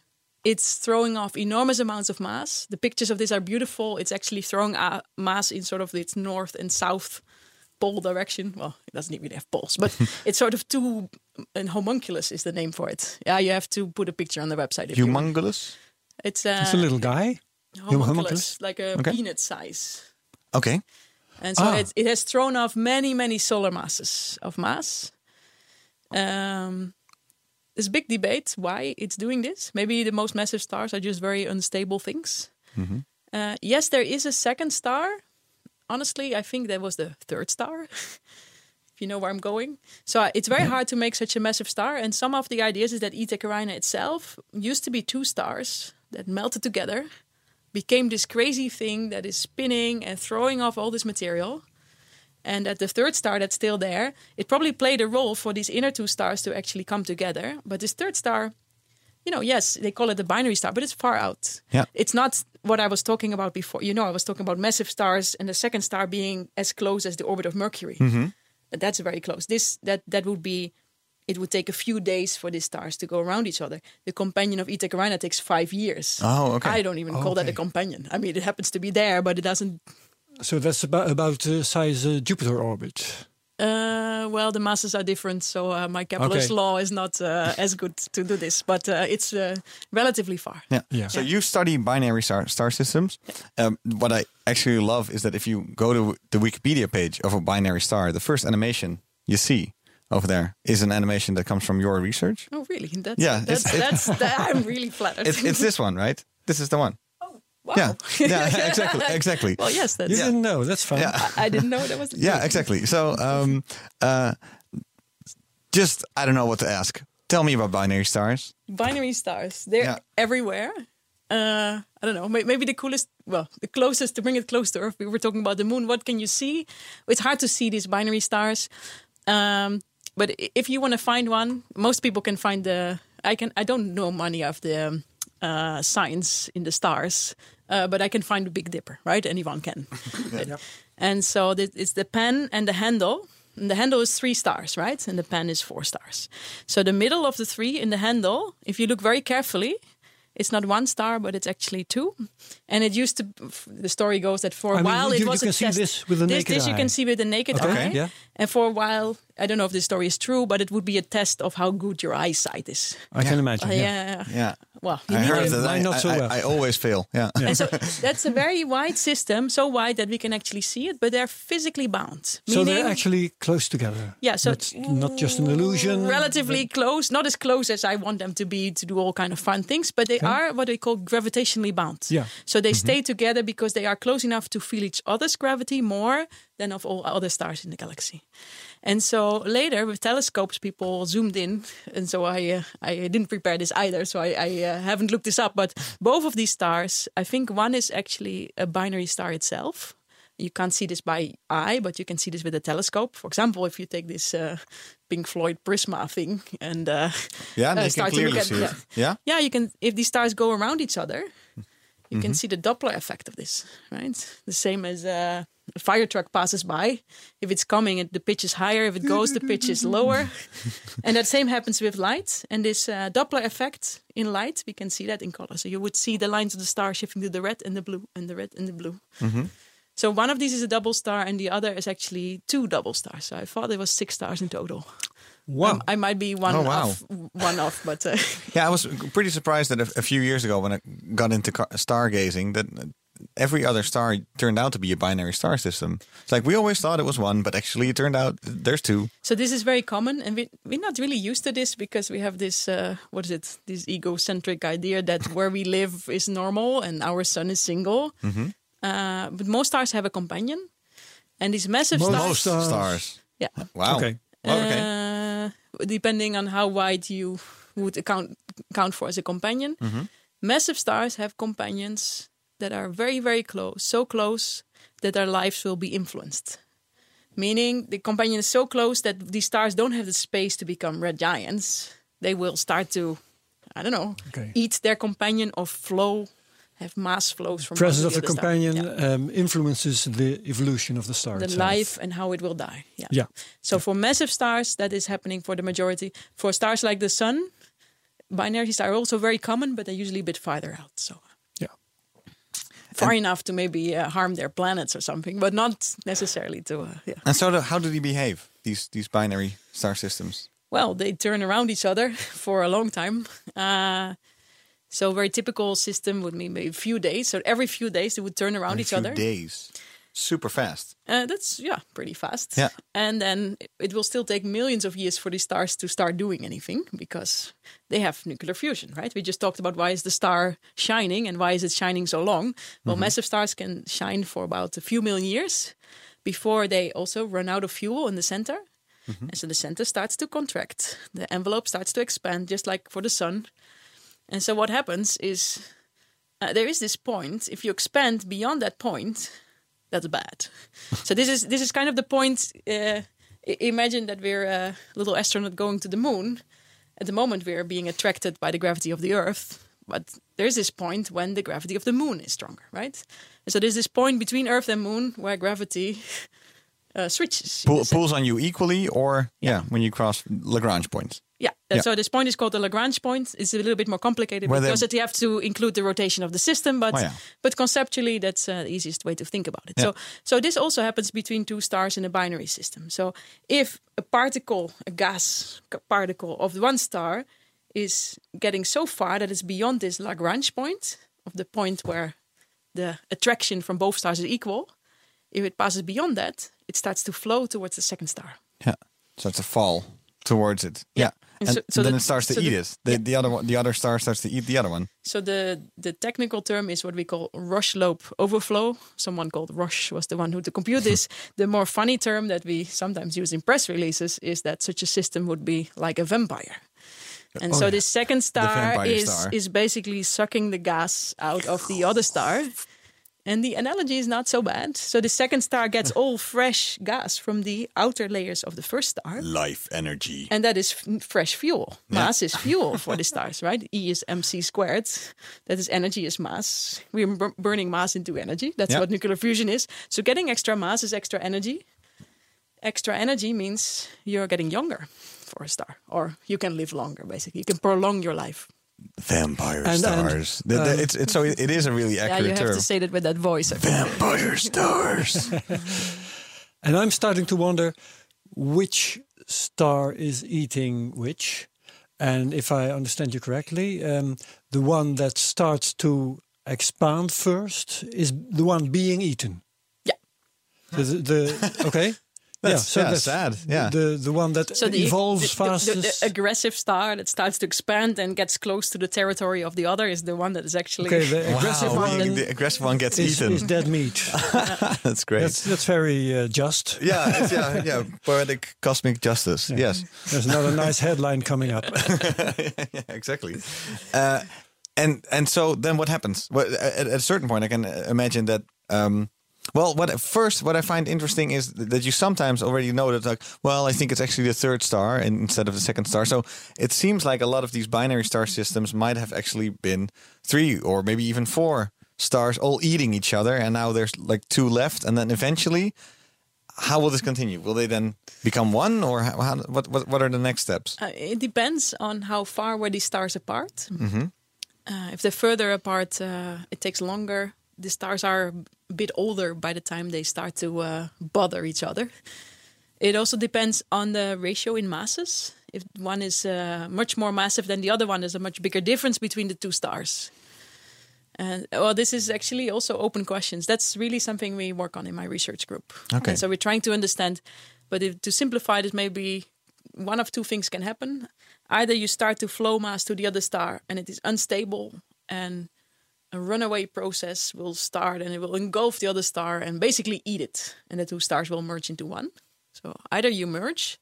[SPEAKER 5] it's throwing off enormous amounts of mass. The pictures of this are beautiful. It's actually throwing uh, mass in sort of its north and south pole direction. Well, it doesn't even have poles, but it's sort of two. And homunculus is the name for it. Yeah, you have to put a picture on the website. If you want. It's uh,
[SPEAKER 3] It's a little guy.
[SPEAKER 5] homunculus,
[SPEAKER 3] homunculus?
[SPEAKER 5] like a
[SPEAKER 4] Okay.
[SPEAKER 5] peanut size.
[SPEAKER 4] Okay.
[SPEAKER 5] And so
[SPEAKER 3] Ah.
[SPEAKER 5] it, it has thrown off many, many solar masses of mass. Um, there's a big debate why it's doing this. Maybe the most massive stars are just very unstable things. Uh, yes, there is a second star. Honestly, I think that was the third star. if you know where I'm going. So uh, it's very hard to make such a massive star. And some of the ideas is that Eta Carina itself used to be two stars that melted together became this crazy thing that is spinning and throwing off all this material. And that the third star that's still there, it probably played a role for these inner two stars to actually come together. But this third star, you know, yes, they call it the binary star, but it's far out.
[SPEAKER 4] Yeah.
[SPEAKER 5] It's not what I was talking about before. You know, I was talking about massive stars and the second star being as close as the orbit of Mercury. But That's very close. This that that would be it would take a few days for these stars to go around each other. The companion of Eta Carina takes five years.
[SPEAKER 4] Oh, okay.
[SPEAKER 5] I don't even call that a companion. I mean, it happens to be there, but it doesn't.
[SPEAKER 3] So that's about about the size uh, Jupiter orbit.
[SPEAKER 5] Uh, well, the masses are different, so uh, my Kepler's
[SPEAKER 3] Okay.
[SPEAKER 5] law is not uh, as good to do this, but uh, it's uh, relatively far.
[SPEAKER 4] Yeah.
[SPEAKER 3] Yeah.
[SPEAKER 4] So you study binary star, star systems. Um, what I actually love is that if you go to the Wikipedia page of a binary star, the first animation you see over there is an animation that comes from your research.
[SPEAKER 5] Oh, really? That's,
[SPEAKER 4] Yeah,
[SPEAKER 5] that's,
[SPEAKER 4] it's-
[SPEAKER 5] that's, that, I'm really flattered.
[SPEAKER 4] It's, it's this one, right? This is the one.
[SPEAKER 5] Wow.
[SPEAKER 4] Yeah. Yeah, exactly. Exactly.
[SPEAKER 5] Well, yes, that's.
[SPEAKER 3] You didn't know. That's fine.
[SPEAKER 4] Yeah.
[SPEAKER 5] I didn't know that was.
[SPEAKER 4] Yeah, exactly. So, um, uh, just I don't know what to ask. Tell me about binary stars.
[SPEAKER 5] binary stars they're
[SPEAKER 4] Yeah.
[SPEAKER 5] everywhere uh i don't know maybe the coolest well the closest to bring it close to earth we were talking about the moon what can you see it's hard to see these binary stars um but if you want to find one most people can find the i can i don't know many of the um, uh signs in the stars uh, but i can find the big dipper right anyone can and so th- it's the pen and the handle. And the handle is three stars, right? And the pen is four stars. So the middle of the three in the handle, if you look very carefully, it's not one star, but it's actually two. And it used to. The story goes that for a
[SPEAKER 3] I mean,
[SPEAKER 5] while
[SPEAKER 3] you-
[SPEAKER 5] it
[SPEAKER 3] you
[SPEAKER 5] was
[SPEAKER 3] can
[SPEAKER 5] a
[SPEAKER 3] see
[SPEAKER 5] test.
[SPEAKER 3] this with the
[SPEAKER 5] this,
[SPEAKER 3] naked
[SPEAKER 5] this you can see with the naked
[SPEAKER 3] Okay,
[SPEAKER 5] eye.
[SPEAKER 3] yeah.
[SPEAKER 5] And for a while, I don't know if this story is true, but it would be a test of how good your eyesight is.
[SPEAKER 3] I can imagine.
[SPEAKER 5] Uh,
[SPEAKER 3] yeah.
[SPEAKER 5] yeah.
[SPEAKER 4] Yeah,
[SPEAKER 5] Well, you
[SPEAKER 4] I
[SPEAKER 5] need
[SPEAKER 4] heard that. I,
[SPEAKER 3] not so
[SPEAKER 4] I- I-
[SPEAKER 3] well.
[SPEAKER 4] I always fail. Yeah.
[SPEAKER 5] and so that's a very wide system, so wide that we can actually see it, but they're physically bound.
[SPEAKER 3] So they're actually close together.
[SPEAKER 5] Yeah, so
[SPEAKER 3] Not, not just an illusion.
[SPEAKER 5] Mm, relatively close, not as close as I want them to be to do all kind of fun things, but they are what they call gravitationally bound.
[SPEAKER 3] Yeah.
[SPEAKER 5] So they mm-hmm. stay together because they are close enough to feel each other's gravity more than of all other stars in the galaxy. And so later with telescopes, people zoomed in, and so I uh, I didn't prepare this either, so I, I uh, haven't looked this up. But both of these stars, I think one is actually a binary star itself. You can't see this by eye, but you can see this with a telescope. For example, if you take this uh, Pink Floyd Prisma thing and uh,
[SPEAKER 4] Yeah,
[SPEAKER 5] uh,
[SPEAKER 4] you can
[SPEAKER 5] start to look at yeah.
[SPEAKER 4] Yeah.
[SPEAKER 5] yeah, you can. If these stars go around each other, you
[SPEAKER 4] Mm-hmm.
[SPEAKER 5] can see the Doppler effect of this, right? The same as uh, a fire truck passes by. If it's coming, it, the pitch is higher. If it goes, the pitch is lower. and that same happens with light. And this uh, Doppler effect in light, we can see that in color. So you would see the lines of the star shifting to the red and the blue, and the red and the blue.
[SPEAKER 4] Mm-hmm.
[SPEAKER 5] So one of these is a double star, and the other is actually two double stars. So I thought it was six stars in total.
[SPEAKER 3] Wow.
[SPEAKER 5] Um, I might be one
[SPEAKER 4] Oh, wow.
[SPEAKER 5] off, one off, but uh,
[SPEAKER 4] Yeah, I was pretty surprised that a, a few years ago when I got into car- stargazing, that every other star turned out to be a binary star system. It's like we always thought it was one, but actually it turned out there's two.
[SPEAKER 5] So this is very common, and we, we're not really used to this because we have this uh, what is it? This egocentric idea that where we live is normal and our sun is single.
[SPEAKER 4] Mm-hmm.
[SPEAKER 5] Uh, but most stars have a companion, and these massive
[SPEAKER 3] Most
[SPEAKER 5] stars.
[SPEAKER 4] Most
[SPEAKER 3] Stars.
[SPEAKER 4] stars.
[SPEAKER 5] Yeah.
[SPEAKER 4] Wow.
[SPEAKER 3] Okay.
[SPEAKER 4] Oh, okay.
[SPEAKER 5] Uh, depending on how wide you would account count for as a companion,
[SPEAKER 4] Mm-hmm.
[SPEAKER 5] massive stars have companions that are very very close, so close that their lives will be influenced. Meaning the companion is so close that these stars don't have the space to become red giants. They will start to, I don't know,
[SPEAKER 3] Okay.
[SPEAKER 5] eat their companion or flow, have mass flows from
[SPEAKER 3] the
[SPEAKER 5] Presence
[SPEAKER 3] of the companion
[SPEAKER 5] Yeah.
[SPEAKER 3] um, influences the evolution of the star
[SPEAKER 5] the
[SPEAKER 3] itself.
[SPEAKER 5] life and how it will die. Yeah.
[SPEAKER 3] Yeah.
[SPEAKER 5] So for massive stars, that is happening for the majority. For stars like the sun, binaries are also very common, but they're usually a bit farther out. So Far enough to maybe uh, harm their planets or something, but not necessarily to. Uh, yeah.
[SPEAKER 4] And so, the, how do they behave? These these binary star systems.
[SPEAKER 5] Well, they turn around each other for a long time. Uh, So a very typical system would mean maybe a few days. So every few days they would turn around each
[SPEAKER 4] few
[SPEAKER 5] other.
[SPEAKER 4] days. Super fast.
[SPEAKER 5] Uh, that's yeah, pretty fast.
[SPEAKER 4] Yeah.
[SPEAKER 5] And then it- will still take millions of years for these stars to start doing anything because they have nuclear fusion, right? We just talked about why is the star shining and why is it shining so long? Well, massive stars can shine for about a few million years before they also run out of fuel in the center. And so the center starts to contract. The envelope starts to expand just like for the sun. And so what happens is uh, there is this point if you expand beyond that point that's bad. So this is this is kind of the point uh, imagine that we're a little astronaut going to the moon. At the moment we're being attracted by the gravity of the earth but there's this point when the gravity of the moon is stronger right? And so there's this point between earth and moon where gravity uh, switches
[SPEAKER 4] Pull, pulls on you equally, or yeah, when you cross Lagrange points.
[SPEAKER 5] Yeah.
[SPEAKER 4] Yeah.
[SPEAKER 5] So this point is called the Lagrange point. It's a little bit more complicated
[SPEAKER 4] Where
[SPEAKER 5] because it, you have to include the rotation of the system, but
[SPEAKER 4] Oh, yeah.
[SPEAKER 5] but conceptually that's uh, the easiest way to think about it.
[SPEAKER 4] Yeah.
[SPEAKER 5] So so this also happens between two stars in a binary system. So if a particle, a gas particle of one star is getting so far that it's beyond this Lagrange point of the point where the attraction from both stars is equal, if it passes beyond that, it starts to flow towards the second star.
[SPEAKER 4] Yeah. So it's a fall towards it. Yeah.
[SPEAKER 5] And
[SPEAKER 4] And,
[SPEAKER 5] so- so
[SPEAKER 4] then
[SPEAKER 5] the-
[SPEAKER 4] it starts to
[SPEAKER 5] so
[SPEAKER 4] eat
[SPEAKER 5] the-
[SPEAKER 4] it. The,
[SPEAKER 5] yeah.
[SPEAKER 4] the other one, the other star starts to eat the other one.
[SPEAKER 5] So the the technical term is what we call Roche lobe overflow. Someone called Roche was the one who to compute this. the more funny term that we sometimes use in press releases is that such a system would be like a vampire. And
[SPEAKER 4] Oh,
[SPEAKER 5] so
[SPEAKER 4] yeah.
[SPEAKER 5] this second star is
[SPEAKER 4] star.
[SPEAKER 5] is basically sucking the gas out of the other star. And the analogy is not so bad. So the second star gets all fresh gas from the outer layers of the first star.
[SPEAKER 4] Life energy.
[SPEAKER 5] And that is f- fresh fuel. Mass is fuel for the stars, right? E is mc squared. That is energy is mass. We're bur- burning mass into energy. That's
[SPEAKER 4] Yeah.
[SPEAKER 5] what nuclear fusion is. So getting extra mass is extra energy. Extra energy means you're getting younger for a star, or you can live longer. Basically, you can prolong your life.
[SPEAKER 4] Vampire
[SPEAKER 3] And- and,
[SPEAKER 4] stars. The- the-
[SPEAKER 3] um,
[SPEAKER 4] it's, it's, so it, it is a really accurate term.
[SPEAKER 5] Yeah, you have
[SPEAKER 4] term.
[SPEAKER 5] to say that with that voice. I think.
[SPEAKER 4] Vampire stars.
[SPEAKER 3] And I'm starting to wonder which star is eating which. And if I understand you correctly, um, the one that starts to expand first is the one being eaten.
[SPEAKER 5] Yeah.
[SPEAKER 3] The, the, the- okay.
[SPEAKER 4] That's- yeah, sad, yeah.
[SPEAKER 3] The the one that
[SPEAKER 5] So the,
[SPEAKER 3] evolves
[SPEAKER 5] the, the- the-
[SPEAKER 3] fastest.
[SPEAKER 5] the aggressive star that starts to expand and gets close to the territory of the other is the one that is actually
[SPEAKER 3] okay, the aggressive
[SPEAKER 4] wow,
[SPEAKER 3] one
[SPEAKER 4] the, the aggressive one gets
[SPEAKER 3] is,
[SPEAKER 4] eaten.
[SPEAKER 3] is dead meat.
[SPEAKER 4] That's great.
[SPEAKER 3] that's that's very uh, just.
[SPEAKER 4] yeah, it's, yeah, yeah. Poetic cosmic justice. Yes.
[SPEAKER 3] There's another nice headline coming up.
[SPEAKER 4] yeah, exactly. Uh, and and so then what happens? Well, at, at a certain point, I can imagine that. Um, well, what first what I find interesting is that you sometimes already know that like, well, I think it's actually the third star instead of the second star. So it seems like a lot of these binary star systems might have actually been three or maybe even four stars all eating each other, and now there's like two left, and then eventually. How will this continue? Will they then become one, or how, how, what, what? What are the next steps?
[SPEAKER 5] Uh, it depends on how far were these stars apart. Uh, if they're further apart, uh, it takes longer. The stars are a bit older by the time they start to uh, bother each other. It also depends on the ratio in masses. If one is uh, much more massive than the other one, there's a much bigger difference between the two stars. And well, this is actually also open questions. That's really something we work on in my research group.
[SPEAKER 4] Okay.
[SPEAKER 5] And so we're trying to understand. But if, to simplify it, maybe one of two things can happen. Either you start to flow mass to the other star and it is unstable, and a runaway process will start and it will engulf the other star and basically eat it, and the two stars will merge into one. So either you merge.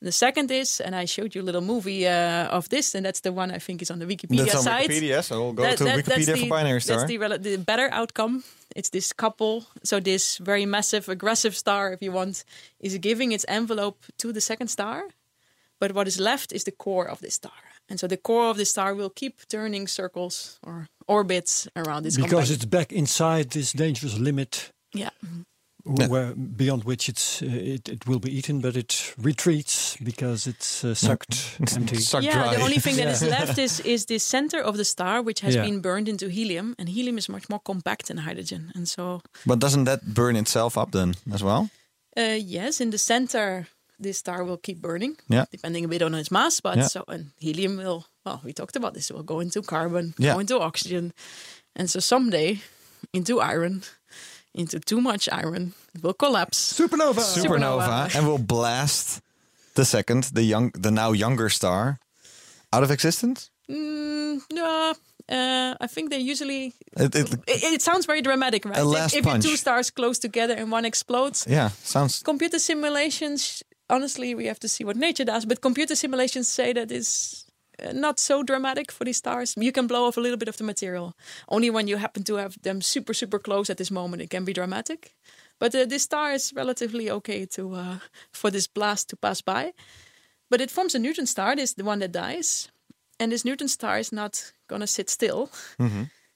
[SPEAKER 5] The second is, and I showed you a little movie uh, of this, and that's the one I think is on the Wikipedia
[SPEAKER 4] That's on
[SPEAKER 5] site.
[SPEAKER 4] Wikipedia, so we'll go
[SPEAKER 5] That-
[SPEAKER 4] to
[SPEAKER 5] that-
[SPEAKER 4] Wikipedia
[SPEAKER 5] the,
[SPEAKER 4] for binary star.
[SPEAKER 5] That's the, rel- the better outcome. It's this couple, so this very massive, aggressive star, if you want, is giving its envelope to the second star. But what is left is the core of this star. And so the core of the star will keep turning circles or orbits around this
[SPEAKER 3] because
[SPEAKER 5] compact-
[SPEAKER 3] it's back inside this dangerous limit
[SPEAKER 5] yeah.
[SPEAKER 3] w- where beyond which it's uh, it, it will be eaten but it retreats because it's uh, sucked empty
[SPEAKER 4] Sucked
[SPEAKER 5] yeah,
[SPEAKER 4] dry.
[SPEAKER 5] the only thing that is left is is the center of the star, which has
[SPEAKER 3] Yeah.
[SPEAKER 5] been burned into helium, and helium is much more compact than hydrogen. And so,
[SPEAKER 4] But doesn't that burn itself up then as well?
[SPEAKER 5] uh, yes, in the center, this star will keep burning,
[SPEAKER 4] Yeah.
[SPEAKER 5] depending a bit on its mass. But
[SPEAKER 4] Yeah.
[SPEAKER 5] so, and helium will well, we talked about this. We'll go into carbon,
[SPEAKER 4] Yeah.
[SPEAKER 5] go into oxygen, and so someday into iron, into too much iron, it will collapse.
[SPEAKER 3] Supernova.
[SPEAKER 4] supernova, and will blast the second, the young, the now younger star, out of existence.
[SPEAKER 5] Mm, no, uh, I think they usually.
[SPEAKER 4] It, it,
[SPEAKER 5] It, it sounds very dramatic, right?
[SPEAKER 4] A
[SPEAKER 5] If-
[SPEAKER 4] last
[SPEAKER 5] if,
[SPEAKER 4] punch.
[SPEAKER 5] two stars close together and one explodes,
[SPEAKER 4] yeah, sounds
[SPEAKER 5] computer simulations. Honestly, we have to see what nature does. But computer simulations say that is not so dramatic for these stars. You can blow off a little bit of the material. Only when you happen to have them super, super close at this moment, it can be dramatic. But uh, this star is relatively okay to uh, for this blast to pass by. But it forms a neutron star. This is the one that dies, and this neutron star is not gonna sit still.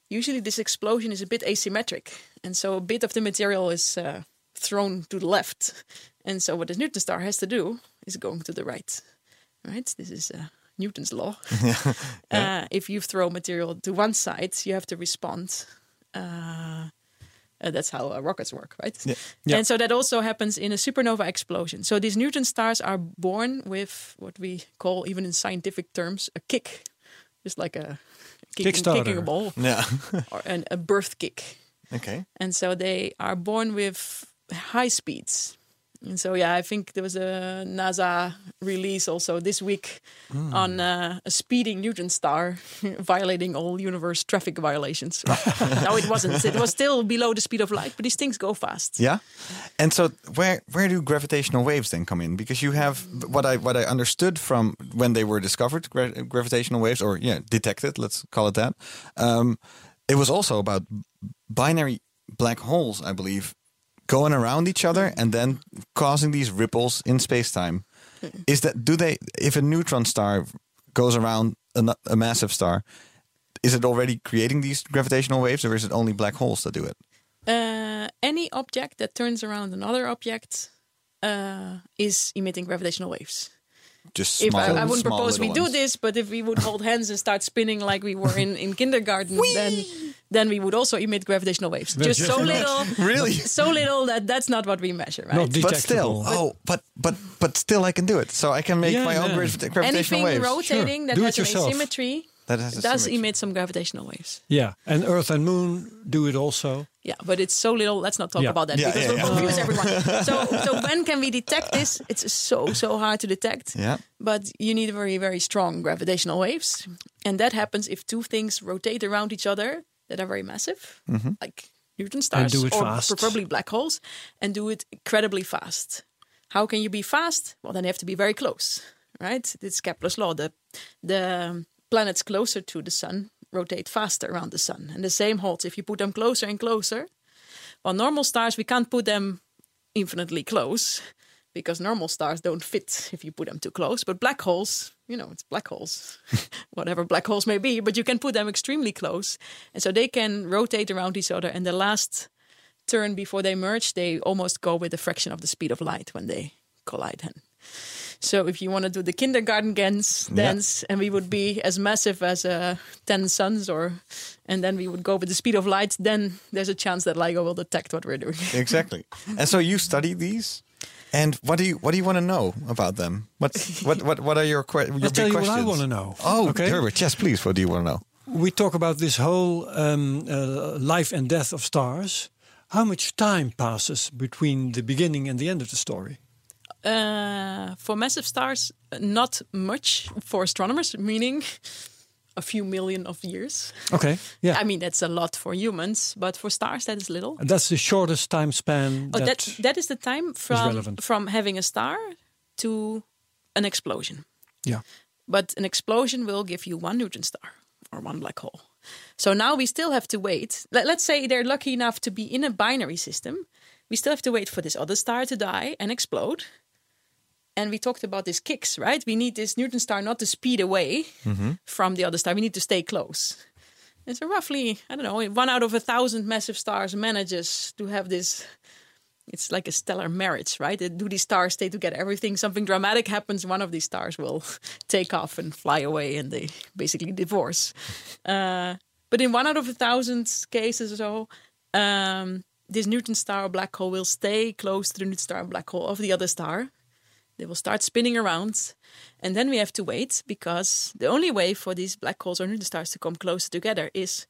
[SPEAKER 5] Usually, this explosion is a bit asymmetric, and so a bit of the material is uh, thrown to the left. And so, what this neutron star has to do is going to the right. Right? This is uh, Newton's law. uh, if you throw material to one side, you have to respond. Uh, uh, that's how uh, rockets work, right?
[SPEAKER 3] Yeah.
[SPEAKER 5] And so that also happens in a supernova explosion. So these neutron stars are born with what we call, even in scientific terms, a kick, just like a kicking,
[SPEAKER 3] Kickstarter.
[SPEAKER 5] kicking a ball
[SPEAKER 4] yeah.
[SPEAKER 5] or an, a birth kick.
[SPEAKER 4] okay.
[SPEAKER 5] And so they are born with high speeds. And so, yeah, I think there was a NASA release also this week on uh, a speeding neutron star violating all universe traffic violations. no, it wasn't. It was still below the speed of light, but these things go fast.
[SPEAKER 4] Yeah, and so where where do gravitational waves then come in? Because you have what I what I understood from when they were discovered, gra- gravitational waves, or yeah, detected. Let's call it that. Um, it was also about binary black holes, I believe, going around each other and then causing these ripples in space time. Is that do they? If a neutron star goes around a, a massive star, is it already creating these gravitational waves, or is it only black holes that do it?
[SPEAKER 5] Uh, any object that turns around another object uh, is emitting gravitational waves.
[SPEAKER 4] Just
[SPEAKER 5] if
[SPEAKER 4] small,
[SPEAKER 5] I, I wouldn't propose we
[SPEAKER 4] little
[SPEAKER 5] do this, but if we would hold hands and start spinning like we were in, in kindergarten, then then we would also emit gravitational waves. Just
[SPEAKER 3] just
[SPEAKER 5] so
[SPEAKER 3] not-
[SPEAKER 5] little,
[SPEAKER 4] Really?
[SPEAKER 5] so little that that's not what we measure, right?
[SPEAKER 3] Not
[SPEAKER 4] but
[SPEAKER 3] detectable.
[SPEAKER 4] still, oh, but but but still, I can do it. So I can make
[SPEAKER 3] Yeah,
[SPEAKER 4] my own
[SPEAKER 3] yeah.
[SPEAKER 4] gravi- gravitational
[SPEAKER 5] Anything
[SPEAKER 4] waves.
[SPEAKER 5] rotating that
[SPEAKER 3] Do
[SPEAKER 5] has
[SPEAKER 3] it
[SPEAKER 5] an asymmetry
[SPEAKER 4] That has a
[SPEAKER 5] does
[SPEAKER 4] symmetry.
[SPEAKER 5] emit some gravitational waves.
[SPEAKER 3] Yeah, and Earth and Moon do it also.
[SPEAKER 5] Yeah, but it's so little. Let's not talk
[SPEAKER 3] Yeah.
[SPEAKER 5] about that
[SPEAKER 4] Yeah,
[SPEAKER 5] because
[SPEAKER 4] yeah,
[SPEAKER 5] we'll
[SPEAKER 4] yeah.
[SPEAKER 5] confuse everyone. so, so when can we detect this? It's so so hard to detect.
[SPEAKER 4] Yeah.
[SPEAKER 5] But you need very very strong gravitational waves, and that happens if two things rotate around each other that are very massive, mm-hmm. like neutron stars,
[SPEAKER 3] do it
[SPEAKER 5] or
[SPEAKER 3] fast.
[SPEAKER 5] preferably black holes, and do it incredibly fast. How can you be fast? Well, then you have to be very close, right? It's Kepler's law. The the planets closer to the sun rotate faster around the sun, and the same holds if you put them closer and closer. Well, normal stars we can't put them infinitely close because normal stars don't fit if you put them too close. But black holes, you know, it's black holes, whatever black holes may be, but you can put them extremely close. And so they can rotate around each other. And the last turn before they merge, they almost go with a fraction of the speed of light when they collide. Then. So if you want to do the kindergarten dance, dance and we would be as massive as uh, 10 suns, or and then we would go with the speed of light, then there's a chance that LIGO will detect what we're doing.
[SPEAKER 4] Exactly. and so you study these, and what do you what do you want to know about them? What what what what are your, que- your
[SPEAKER 3] I'll
[SPEAKER 4] big
[SPEAKER 3] tell you what
[SPEAKER 4] questions?
[SPEAKER 3] I want to know.
[SPEAKER 4] Oh,
[SPEAKER 3] okay.
[SPEAKER 4] Herbert, yes, please. What do you want to know?
[SPEAKER 3] We talk about this whole um, uh, life and death of stars. How much time passes between the beginning and the end of the story?
[SPEAKER 5] Uh, for massive stars, not much for astronomers, meaning a few million of years.
[SPEAKER 3] Okay, yeah.
[SPEAKER 5] I mean, that's a lot for humans, but for stars, that is little.
[SPEAKER 3] And that's the shortest time span.
[SPEAKER 5] Oh,
[SPEAKER 3] that,
[SPEAKER 5] that that is the time from from having a star to an explosion.
[SPEAKER 3] yeah.
[SPEAKER 5] But an explosion will give you one neutron star or one black hole. So now we still have to wait. Let, let's say they're lucky enough to be in a binary system. We still have to wait for this other star to die and explode. And we talked about these kicks, right? We need this neutron star not to speed away from the other star. We need to stay close. And so roughly, I don't know, one out of a thousand massive stars manages to have this. It's like a stellar marriage, right? Do these stars stay together? Everything, something dramatic happens, one of these stars will take off and fly away, and they basically divorce. Uh, but in one out of a thousand cases or so, um, this neutron star or black hole will stay close to the neutron star black hole of the other star, They will start spinning around, and then we have to wait because the only way for these black holes or neutron stars to come closer together is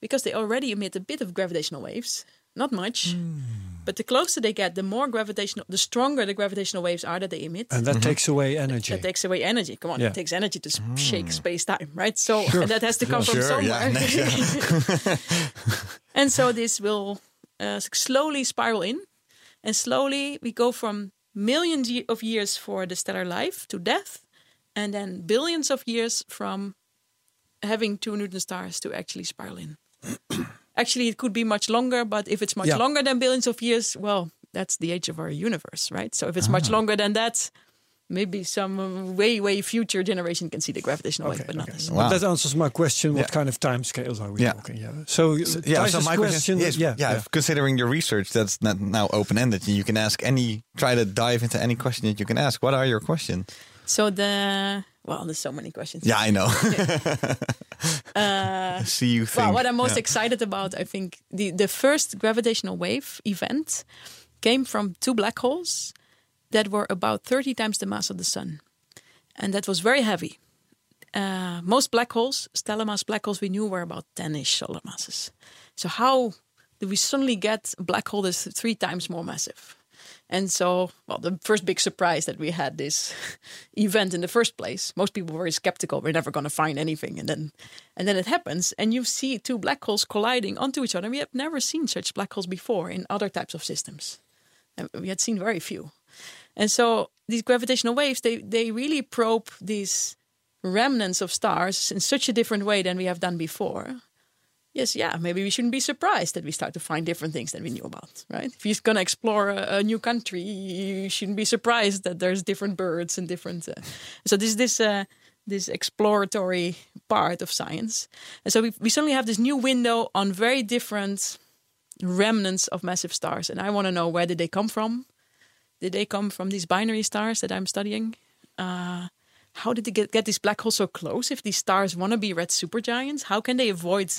[SPEAKER 5] because they already emit a bit of gravitational waves, not much. Hmm. But the closer they get, the more gravitational, the stronger the gravitational waves are that they emit.
[SPEAKER 3] And that mm-hmm. takes away energy.
[SPEAKER 5] that takes away energy. Come on,
[SPEAKER 3] Yeah.
[SPEAKER 5] it takes energy to s- hmm. shake space time, right? So and that has to come from
[SPEAKER 4] Sure, yeah,
[SPEAKER 5] somewhere. and so this will uh, slowly spiral in, and slowly we go from millions of years for the stellar life to death, and then billions of years from having two neutron stars to actually spiral in. actually, it could be much longer, but if it's much
[SPEAKER 3] Yeah.
[SPEAKER 5] longer than billions of years, well, that's the age of our universe, right? So if it's
[SPEAKER 3] Ah.
[SPEAKER 5] much longer than that, maybe some uh, way, way future generation can see the gravitational wave,
[SPEAKER 3] Okay,
[SPEAKER 5] but not us.
[SPEAKER 4] Wow.
[SPEAKER 3] But that answers my question. What
[SPEAKER 4] Yeah.
[SPEAKER 3] kind of time scales are we
[SPEAKER 4] Yeah.
[SPEAKER 3] talking? Yeah. So,
[SPEAKER 4] Yeah, so my question is,
[SPEAKER 3] yeah,
[SPEAKER 4] yeah, considering your research that's not now open ended, you can ask any, try to dive into any question that you can ask. What are your questions?
[SPEAKER 5] So the well, there's so many questions.
[SPEAKER 4] Yeah, I know. I see you think.
[SPEAKER 5] Well, what I'm most
[SPEAKER 4] yeah.
[SPEAKER 5] excited about, I think, the the first gravitational wave event came from two black holes that were about 30 times the mass of the sun, and that was very heavy. Uh, most black holes, stellar mass black holes, we knew were about 10-ish solar masses. So how do we suddenly get a black hole that's three times more massive? And so, well, the first big surprise that we had this event in the first place. Most people were skeptical. We're never going to find anything, and then, and then it happens, and you see two black holes colliding onto each other. We have never seen such black holes before in other types of systems. And we had seen very few. And so these gravitational waves, they they really probe these remnants of stars in such a different way than we have done before. Yes, yeah, maybe we shouldn't be surprised that we start to find different things than we knew about, right? If you're going to explore a, a new country, you shouldn't be surprised that there's different birds and different. Uh, so this this uh, this exploratory part of science, and so we we suddenly have this new window on very different remnants of massive stars, and I want to know where did they come from? Did they come from these binary stars that I'm studying? Uh, how did they get, get these black holes so close? If these stars want to be red supergiants, how can they avoid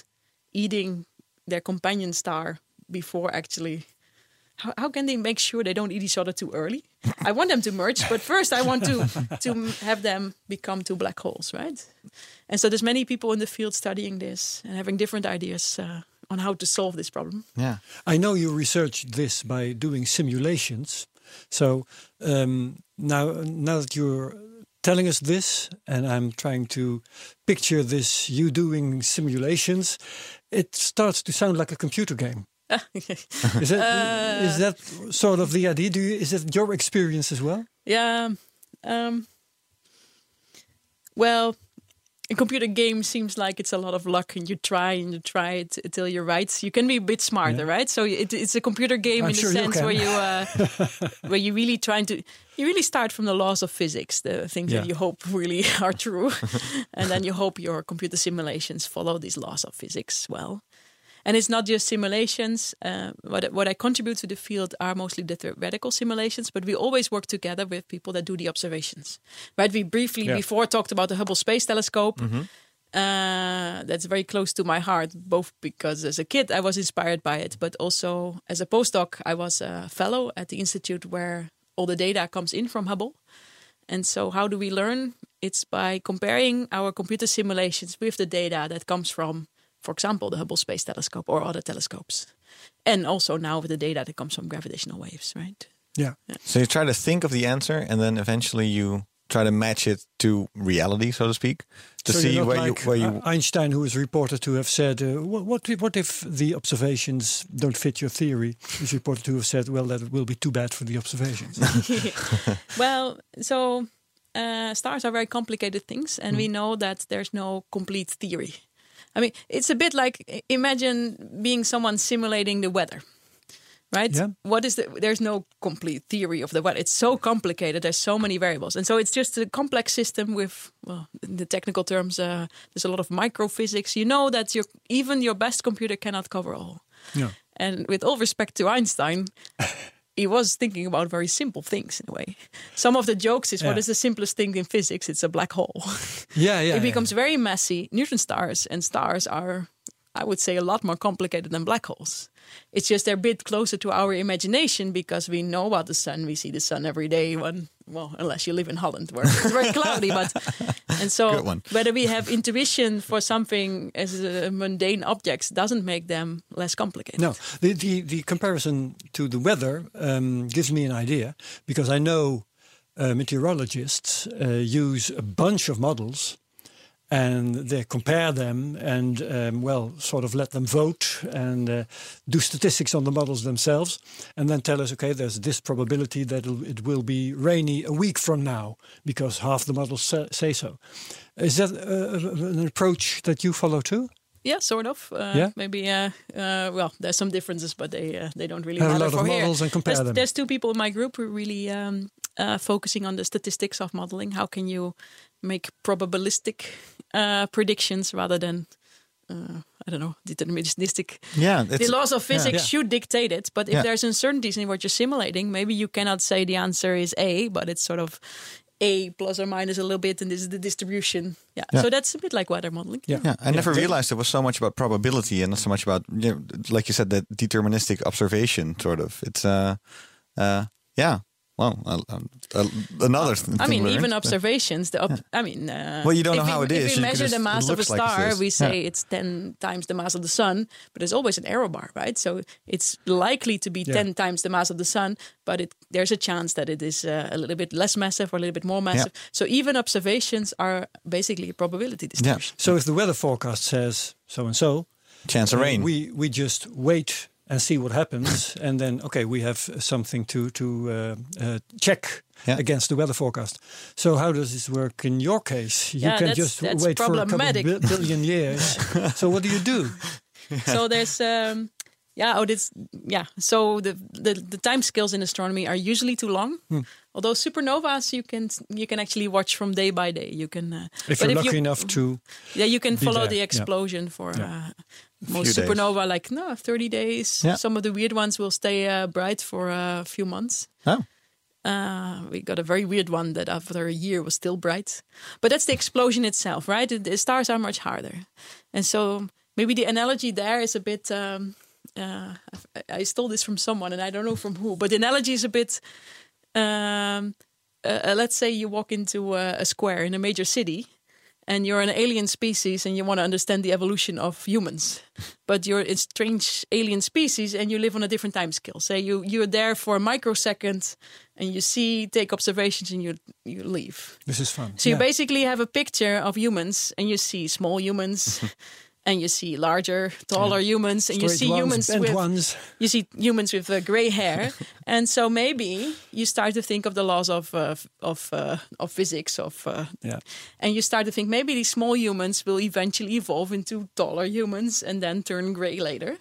[SPEAKER 5] eating their companion star before actually? How, how can they make sure they don't eat each other too early? I want them to merge, but first I want to to have them become two black holes, right? And so there's many people in the field studying this and having different ideas uh, on how to solve this problem.
[SPEAKER 4] Yeah.
[SPEAKER 3] I know you researched this by doing simulations. So um, now, now that you're telling us this, and I'm trying to picture this, you doing simulations, it starts to sound like a computer game. Is that is that sort of the idea? Do you, is that your experience as well?
[SPEAKER 5] Yeah. Um, well, a computer game seems like it's a lot of luck, and you try and you try it until you're right. You can be a bit smarter, right? So it, it's a computer game
[SPEAKER 3] I'm
[SPEAKER 5] in
[SPEAKER 3] sure
[SPEAKER 5] the sense
[SPEAKER 3] can.
[SPEAKER 5] where you uh, where you really trying to you really start from the laws of physics, the things
[SPEAKER 3] Yeah.
[SPEAKER 5] that you hope really are true, and then you hope your computer simulations follow these laws of physics well. And it's not just simulations. Uh, what, what I contribute to the field are mostly the theoretical simulations, but we always work together with people that do the observations. Right? We briefly
[SPEAKER 3] Yeah.
[SPEAKER 5] before talked about the Hubble Space Telescope. Uh, that's very close to my heart, both because as a kid I was inspired by it, but also as a postdoc I was a fellow at the institute where all the data comes in from Hubble. And so, how do we learn? It's by comparing our computer simulations with the data that comes from, for example, the Hubble Space Telescope or other telescopes. And also now with the data that comes from gravitational waves, right?
[SPEAKER 3] Yeah.
[SPEAKER 4] So you try to think of the answer, and then eventually you try to match it to reality, so to speak, to
[SPEAKER 3] so
[SPEAKER 4] see where
[SPEAKER 3] like
[SPEAKER 4] you where you.
[SPEAKER 3] uh, Einstein, who is reported to have said, uh, what, what if- what if the observations don't fit your theory? Is reported to have said, well, that will be too bad for the observations.
[SPEAKER 5] Well, so uh, stars are very complicated things, and
[SPEAKER 3] Hmm.
[SPEAKER 5] we know that there's no complete theory. I mean, it's a bit like imagine being someone simulating the weather, right?
[SPEAKER 3] Yeah.
[SPEAKER 5] What is the? There's no complete theory of the weather. It's so complicated. There's so many variables, and so it's just a complex system with, well, in the technical terms, uh, there's a lot of microphysics. You know that your even your best computer cannot cover all.
[SPEAKER 3] yeah.
[SPEAKER 5] And with all respect to Einstein, he was thinking about very simple things in a way. Some of the jokes is what
[SPEAKER 3] Yeah.
[SPEAKER 5] is the simplest thing in physics? It's a black hole.
[SPEAKER 3] Yeah, yeah.
[SPEAKER 5] it becomes very messy. Neutron stars and stars are I would say, a lot more complicated than black holes. It's just they're a bit closer to our imagination because we know about the sun. We see the sun every day. When well, unless you live in Holland, where it's very cloudy. But and so whether we have intuition for something as a mundane objects doesn't make them less complicated.
[SPEAKER 3] No, the, the, the comparison to the weather um, gives me an idea because I know uh, meteorologists uh, use a bunch of models and they compare them and, um, well, sort of let them vote and uh, do statistics on the models themselves and then tell us, okay, there's this probability that it'll- be rainy a week from now because half the models say so. Is that uh, an approach that you follow too?
[SPEAKER 5] Yeah, sort of. Uh,
[SPEAKER 3] Yeah?
[SPEAKER 5] Maybe. Uh, uh, well, there's some differences, but they uh, they don't really
[SPEAKER 3] Have a
[SPEAKER 5] matter
[SPEAKER 3] lot of
[SPEAKER 5] for here.
[SPEAKER 3] models and compare
[SPEAKER 5] there's,
[SPEAKER 3] them.
[SPEAKER 5] There's two people in my group who are really um, uh, focusing on the statistics of modeling. How can you make probabilistic uh, predictions rather than uh, I don't know deterministic?
[SPEAKER 4] Yeah,
[SPEAKER 5] The laws of physics
[SPEAKER 3] Yeah.
[SPEAKER 5] should dictate it, but if
[SPEAKER 4] Yeah.
[SPEAKER 5] there's uncertainties in what you're simulating, maybe you cannot say the answer is A, but it's sort of A plus or minus a little bit, and this is the distribution. Yeah,
[SPEAKER 4] Yeah.
[SPEAKER 5] so that's a bit like weather modeling.
[SPEAKER 3] Yeah.
[SPEAKER 4] Yeah, I never realized it was so much about probability and not so much about, you know, like you said, that deterministic observation sort of. It's, uh, uh, yeah, well, uh, uh, another thing.
[SPEAKER 5] I mean,
[SPEAKER 4] learned.
[SPEAKER 5] even observations. The op- I mean, uh,
[SPEAKER 4] Well, you don't
[SPEAKER 5] if
[SPEAKER 4] know
[SPEAKER 5] we,
[SPEAKER 4] how it
[SPEAKER 5] if we
[SPEAKER 4] you
[SPEAKER 5] measure the
[SPEAKER 4] just- it
[SPEAKER 5] mass of a
[SPEAKER 4] looks like
[SPEAKER 5] star, we say
[SPEAKER 4] Yeah.
[SPEAKER 5] it's ten times the mass of the sun, but there's always an error bar, right? So it's likely to be
[SPEAKER 3] Yeah.
[SPEAKER 5] ten times the mass of the sun, but it, there's a chance that it is uh, a little bit less massive or a little bit more massive. So even observations are basically a probability distribution.
[SPEAKER 3] So if the weather forecast says so and so,
[SPEAKER 4] chance of rain.
[SPEAKER 3] we we just wait and see what happens, and then okay, we have something to to uh, uh, check
[SPEAKER 4] Yeah.
[SPEAKER 3] against the weather forecast. So how does this work in your case? You
[SPEAKER 5] Yeah,
[SPEAKER 3] can
[SPEAKER 5] that's-
[SPEAKER 3] just
[SPEAKER 5] that's
[SPEAKER 3] wait for a couple of bi- billion years. so what do you do?
[SPEAKER 5] so there's um yeah oh this yeah so the, the the time scales in astronomy are usually too long
[SPEAKER 3] Hmm.
[SPEAKER 5] although supernovas you can you can actually watch from day by day you can uh,
[SPEAKER 3] If
[SPEAKER 5] but
[SPEAKER 3] you're
[SPEAKER 5] if
[SPEAKER 3] lucky
[SPEAKER 5] you,
[SPEAKER 3] enough to,
[SPEAKER 5] yeah you can follow
[SPEAKER 3] there,
[SPEAKER 5] the
[SPEAKER 3] yeah.
[SPEAKER 5] explosion for
[SPEAKER 3] Yeah.
[SPEAKER 5] uh, Most
[SPEAKER 4] days.
[SPEAKER 5] supernova like no 30 days
[SPEAKER 4] Yeah.
[SPEAKER 5] some of the weird ones will stay uh, bright for a few months
[SPEAKER 4] oh,
[SPEAKER 5] uh, we got a very weird one that after a year was still bright. But that's the explosion itself, right? The, stars are much harder. And so maybe the analogy there is a bit. Um, uh, I, I stole this from someone and I don't know from who, but the analogy is a bit. Um, uh, uh, let's say you walk into a, a square in a major city and you're an alien species and you want to understand the evolution of humans. But you're a strange alien species and you live on a different time scale say you you're there for a microsecond and you see take observations and you you leave.
[SPEAKER 3] This is fun.
[SPEAKER 5] so you basically have a picture of humans and you see small humans and you see larger taller humans and you see
[SPEAKER 3] ones,
[SPEAKER 5] humans with
[SPEAKER 3] ones.
[SPEAKER 5] you see humans with uh, gray hair, and so maybe you start to think of the laws of uh, of uh, of physics of, uh,
[SPEAKER 3] Yeah.
[SPEAKER 5] and you start to think maybe these small humans will eventually evolve into taller humans and then turn gray later,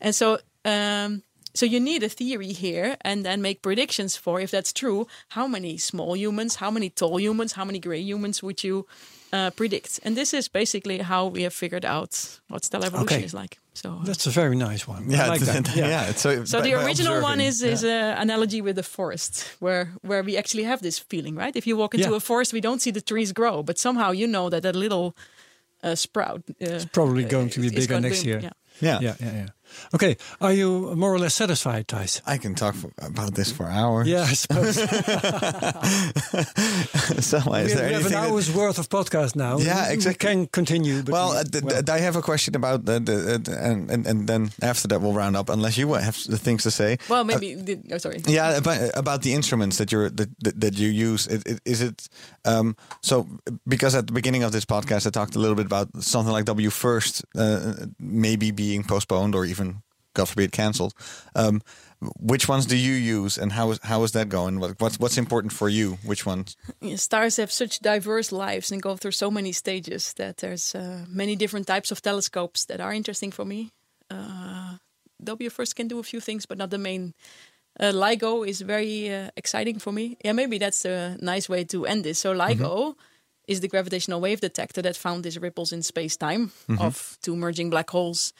[SPEAKER 5] and so. Um, so you need a theory here, and then make predictions for if that's true. How many small humans, how many tall humans, how many gray humans would you uh, predict? And this is basically how we have figured out what stellar evolution
[SPEAKER 3] Okay.
[SPEAKER 5] is like. So
[SPEAKER 3] That's a very nice one.
[SPEAKER 4] yeah,
[SPEAKER 3] like that.
[SPEAKER 4] yeah. it's so
[SPEAKER 5] so
[SPEAKER 4] by-
[SPEAKER 5] the original one
[SPEAKER 4] observing.
[SPEAKER 5] is is an analogy with the forest, where where we actually have this feeling, right? If you walk into
[SPEAKER 3] Yeah.
[SPEAKER 5] a forest, we don't see the trees grow, but somehow you know that that little uh, sprout uh,
[SPEAKER 3] Probably going to be bigger
[SPEAKER 5] gonna
[SPEAKER 3] next
[SPEAKER 5] be-
[SPEAKER 3] year.
[SPEAKER 5] Yeah.
[SPEAKER 4] Yeah.
[SPEAKER 3] Yeah, yeah, yeah. Okay, are you more or less satisfied, Thijs?
[SPEAKER 4] I can talk for, about this for hours.
[SPEAKER 3] Yeah, I suppose.
[SPEAKER 4] so, is
[SPEAKER 3] we
[SPEAKER 4] there
[SPEAKER 3] have, we have an
[SPEAKER 4] anything that-
[SPEAKER 3] hour's worth of podcast now.
[SPEAKER 4] Yeah,
[SPEAKER 3] We-
[SPEAKER 4] exactly.
[SPEAKER 3] We can continue.
[SPEAKER 4] Well,
[SPEAKER 3] we-
[SPEAKER 4] uh, th-
[SPEAKER 3] well,
[SPEAKER 4] th- I have a question about the, the, the and, and and then after that we'll round up. Unless you have the things to say.
[SPEAKER 5] Well, maybe. the, oh, sorry.
[SPEAKER 4] Yeah, about, about the instruments that you're that, that, that you use. It, it, is it um, so? Because at the beginning of this podcast, I talked a little bit about something like WFIRST, uh, maybe being postponed or even, God forbid, cancelled. Um, which ones do you use, and how is how is that going? What, what's what's important for you? Which ones?
[SPEAKER 5] Yeah, stars have such diverse lives and go through so many stages that there's uh, many different types of telescopes that are interesting for me. Uh, WFIRST can do a few things, but not the main. Uh, LIGO is very uh, exciting for me. Yeah, maybe that's a nice way to end this. So LIGO is the gravitational wave detector that found these ripples in space-time of two merging black holes.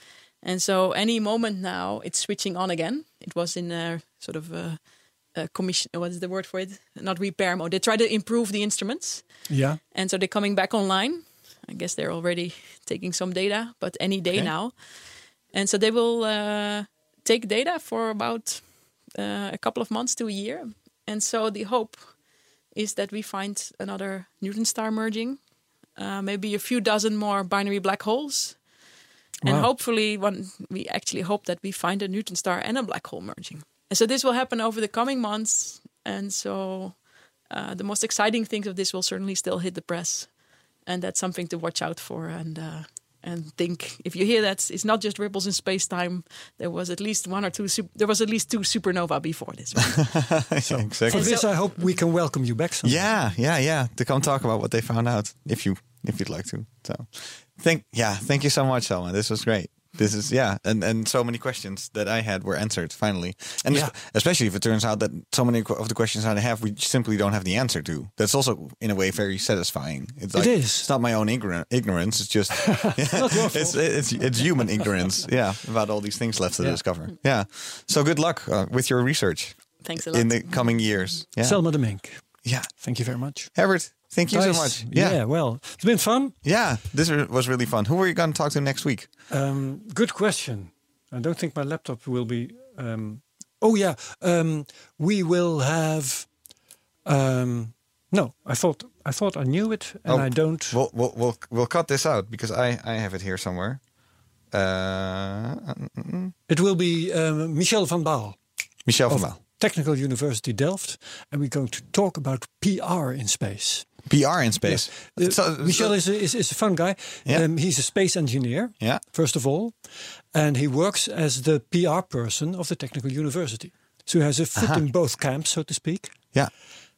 [SPEAKER 5] And so any moment now, it's switching on again. It was in a sort of a, a commission. What is the word for it? Not repair mode. They try to improve the instruments,
[SPEAKER 3] yeah.
[SPEAKER 5] and so they're coming back online. I guess they're already taking some data, but any day
[SPEAKER 4] Okay.
[SPEAKER 5] now. And so they will uh, take data for about uh, a couple of months to a year. And so the hope is that we find another neutron star merging, uh, maybe a few dozen more binary black holes. And
[SPEAKER 3] Wow.
[SPEAKER 5] hopefully, one, we actually hope that we find a neutron star and a black hole merging. And so this will happen over the coming months. And so uh, the most exciting things of this will certainly still hit the press. And that's something to watch out for. And uh, and think if you hear that it's not just ripples in space time. There was at least one or two. Sup- there was at least two supernova before this. One.
[SPEAKER 3] For
[SPEAKER 4] exactly.
[SPEAKER 5] And
[SPEAKER 3] this,
[SPEAKER 5] so-
[SPEAKER 3] I hope we can welcome you back sometime.
[SPEAKER 4] Yeah, yeah, yeah. To come talk about what they found out, if you if you'd like to. So, thank yeah, thank you so much, Selma. This was great. This is yeah, and and so many questions that I had were answered finally, and
[SPEAKER 3] Yeah.
[SPEAKER 4] especially if it turns out that so many of the questions I have we simply don't have the answer to. That's also in a way very satisfying. It's like,
[SPEAKER 3] is.
[SPEAKER 4] It's not my own ignorant, ignorance. It's just it's, it's it's human ignorance. Yeah, about all these things left to
[SPEAKER 3] Yeah.
[SPEAKER 4] discover. Yeah. So good luck uh, with your research
[SPEAKER 5] Thanks a lot.
[SPEAKER 4] in the coming years. Yeah.
[SPEAKER 3] Selma de Mink,
[SPEAKER 4] yeah.
[SPEAKER 3] thank you very much.
[SPEAKER 4] Herbert, thank you so much.
[SPEAKER 3] Yeah. well, it's been fun.
[SPEAKER 4] Yeah, this was really fun. Who are you going to talk to next week?
[SPEAKER 3] Um, good question. I don't think my laptop will be. Um, oh yeah, um, we will have. Um, no, I thought I thought I knew it, and
[SPEAKER 4] Oh,
[SPEAKER 3] I don't.
[SPEAKER 4] We'll, we'll we'll we'll cut this out because I I have it here somewhere. Uh,
[SPEAKER 3] It will be um, Michel van Baal
[SPEAKER 4] Michel van Baal.
[SPEAKER 3] Technical University Delft, and we're going to talk about PR in space.
[SPEAKER 4] PR in space.
[SPEAKER 3] Uh,
[SPEAKER 4] So-
[SPEAKER 3] Michel is, a, is is a fun guy.
[SPEAKER 4] Yeah.
[SPEAKER 3] Um, he's a space engineer,
[SPEAKER 4] Yeah.
[SPEAKER 3] first of all, and he works as the PR person of the Technical University. So he has a foot in both camps, so to speak.
[SPEAKER 4] Yeah.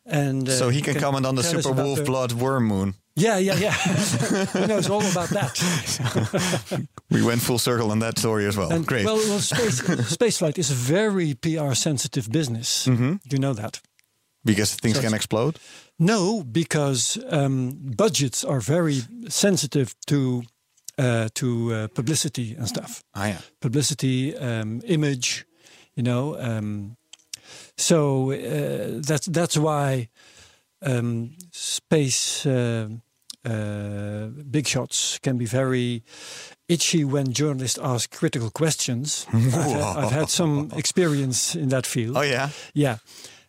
[SPEAKER 3] And uh,
[SPEAKER 4] So he can comment on the super wolf
[SPEAKER 3] the-
[SPEAKER 4] blood worm moon.
[SPEAKER 3] Yeah, yeah, yeah. he knows all about that.
[SPEAKER 4] We went full circle on that story as well.
[SPEAKER 3] And
[SPEAKER 4] Great.
[SPEAKER 3] well, well space spaceflight is a very PR sensitive business. You know that.
[SPEAKER 4] because things
[SPEAKER 3] so
[SPEAKER 4] can explode.
[SPEAKER 3] No, because um, budgets are very sensitive to uh, to uh, publicity and stuff.
[SPEAKER 4] Ah yeah.
[SPEAKER 3] Publicity, um, image, you know. Um, so uh, that's that's why um, space uh, uh, big shots can be very itchy when journalists ask critical questions. I've, had, I've had some experience in that field.
[SPEAKER 4] Oh yeah.
[SPEAKER 3] Yeah.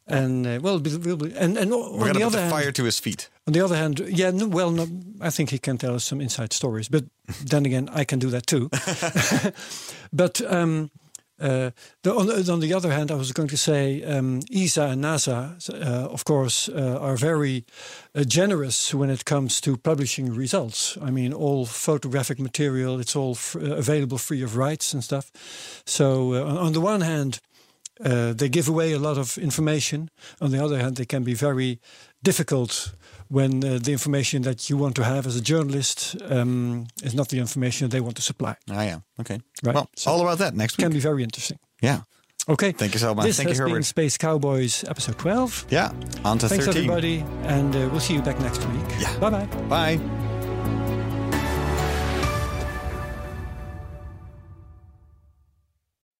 [SPEAKER 3] And uh, well, be, and and
[SPEAKER 4] We're
[SPEAKER 3] on
[SPEAKER 4] gonna
[SPEAKER 3] the
[SPEAKER 4] put
[SPEAKER 3] other
[SPEAKER 4] the
[SPEAKER 3] hand,
[SPEAKER 4] fire to his feet.
[SPEAKER 3] on the other hand, yeah, no, well, no, I think he can tell us some inside stories. But then again, I can do that too. but um, uh, the, on, the- on the other hand, I was going to say um, ESA and NASA, uh, of course, uh, are very uh, generous when it comes to publishing results. I mean, all photographic material, it's all f- uh, available free of rights and stuff. So, uh, on, on the one hand, uh, they give away a lot of information. On the other hand, they can be very difficult when uh, the information that you want to have as a journalist um, is not the information they want to supply.
[SPEAKER 4] Ah yeah. Okay.
[SPEAKER 3] Right.
[SPEAKER 4] Well,
[SPEAKER 3] So-
[SPEAKER 4] all about that next week.
[SPEAKER 3] Can be very interesting.
[SPEAKER 4] yeah.
[SPEAKER 3] Okay.
[SPEAKER 4] Thank you so much.
[SPEAKER 3] This
[SPEAKER 4] Thank
[SPEAKER 3] has
[SPEAKER 4] you,
[SPEAKER 3] been
[SPEAKER 4] Herbert.
[SPEAKER 3] Space Cowboys episode 12.
[SPEAKER 4] Yeah. On to
[SPEAKER 3] Thanks
[SPEAKER 4] 13.
[SPEAKER 3] everybody, and uh, we'll see you back next week.
[SPEAKER 4] Yeah.
[SPEAKER 3] Bye bye.
[SPEAKER 4] Bye.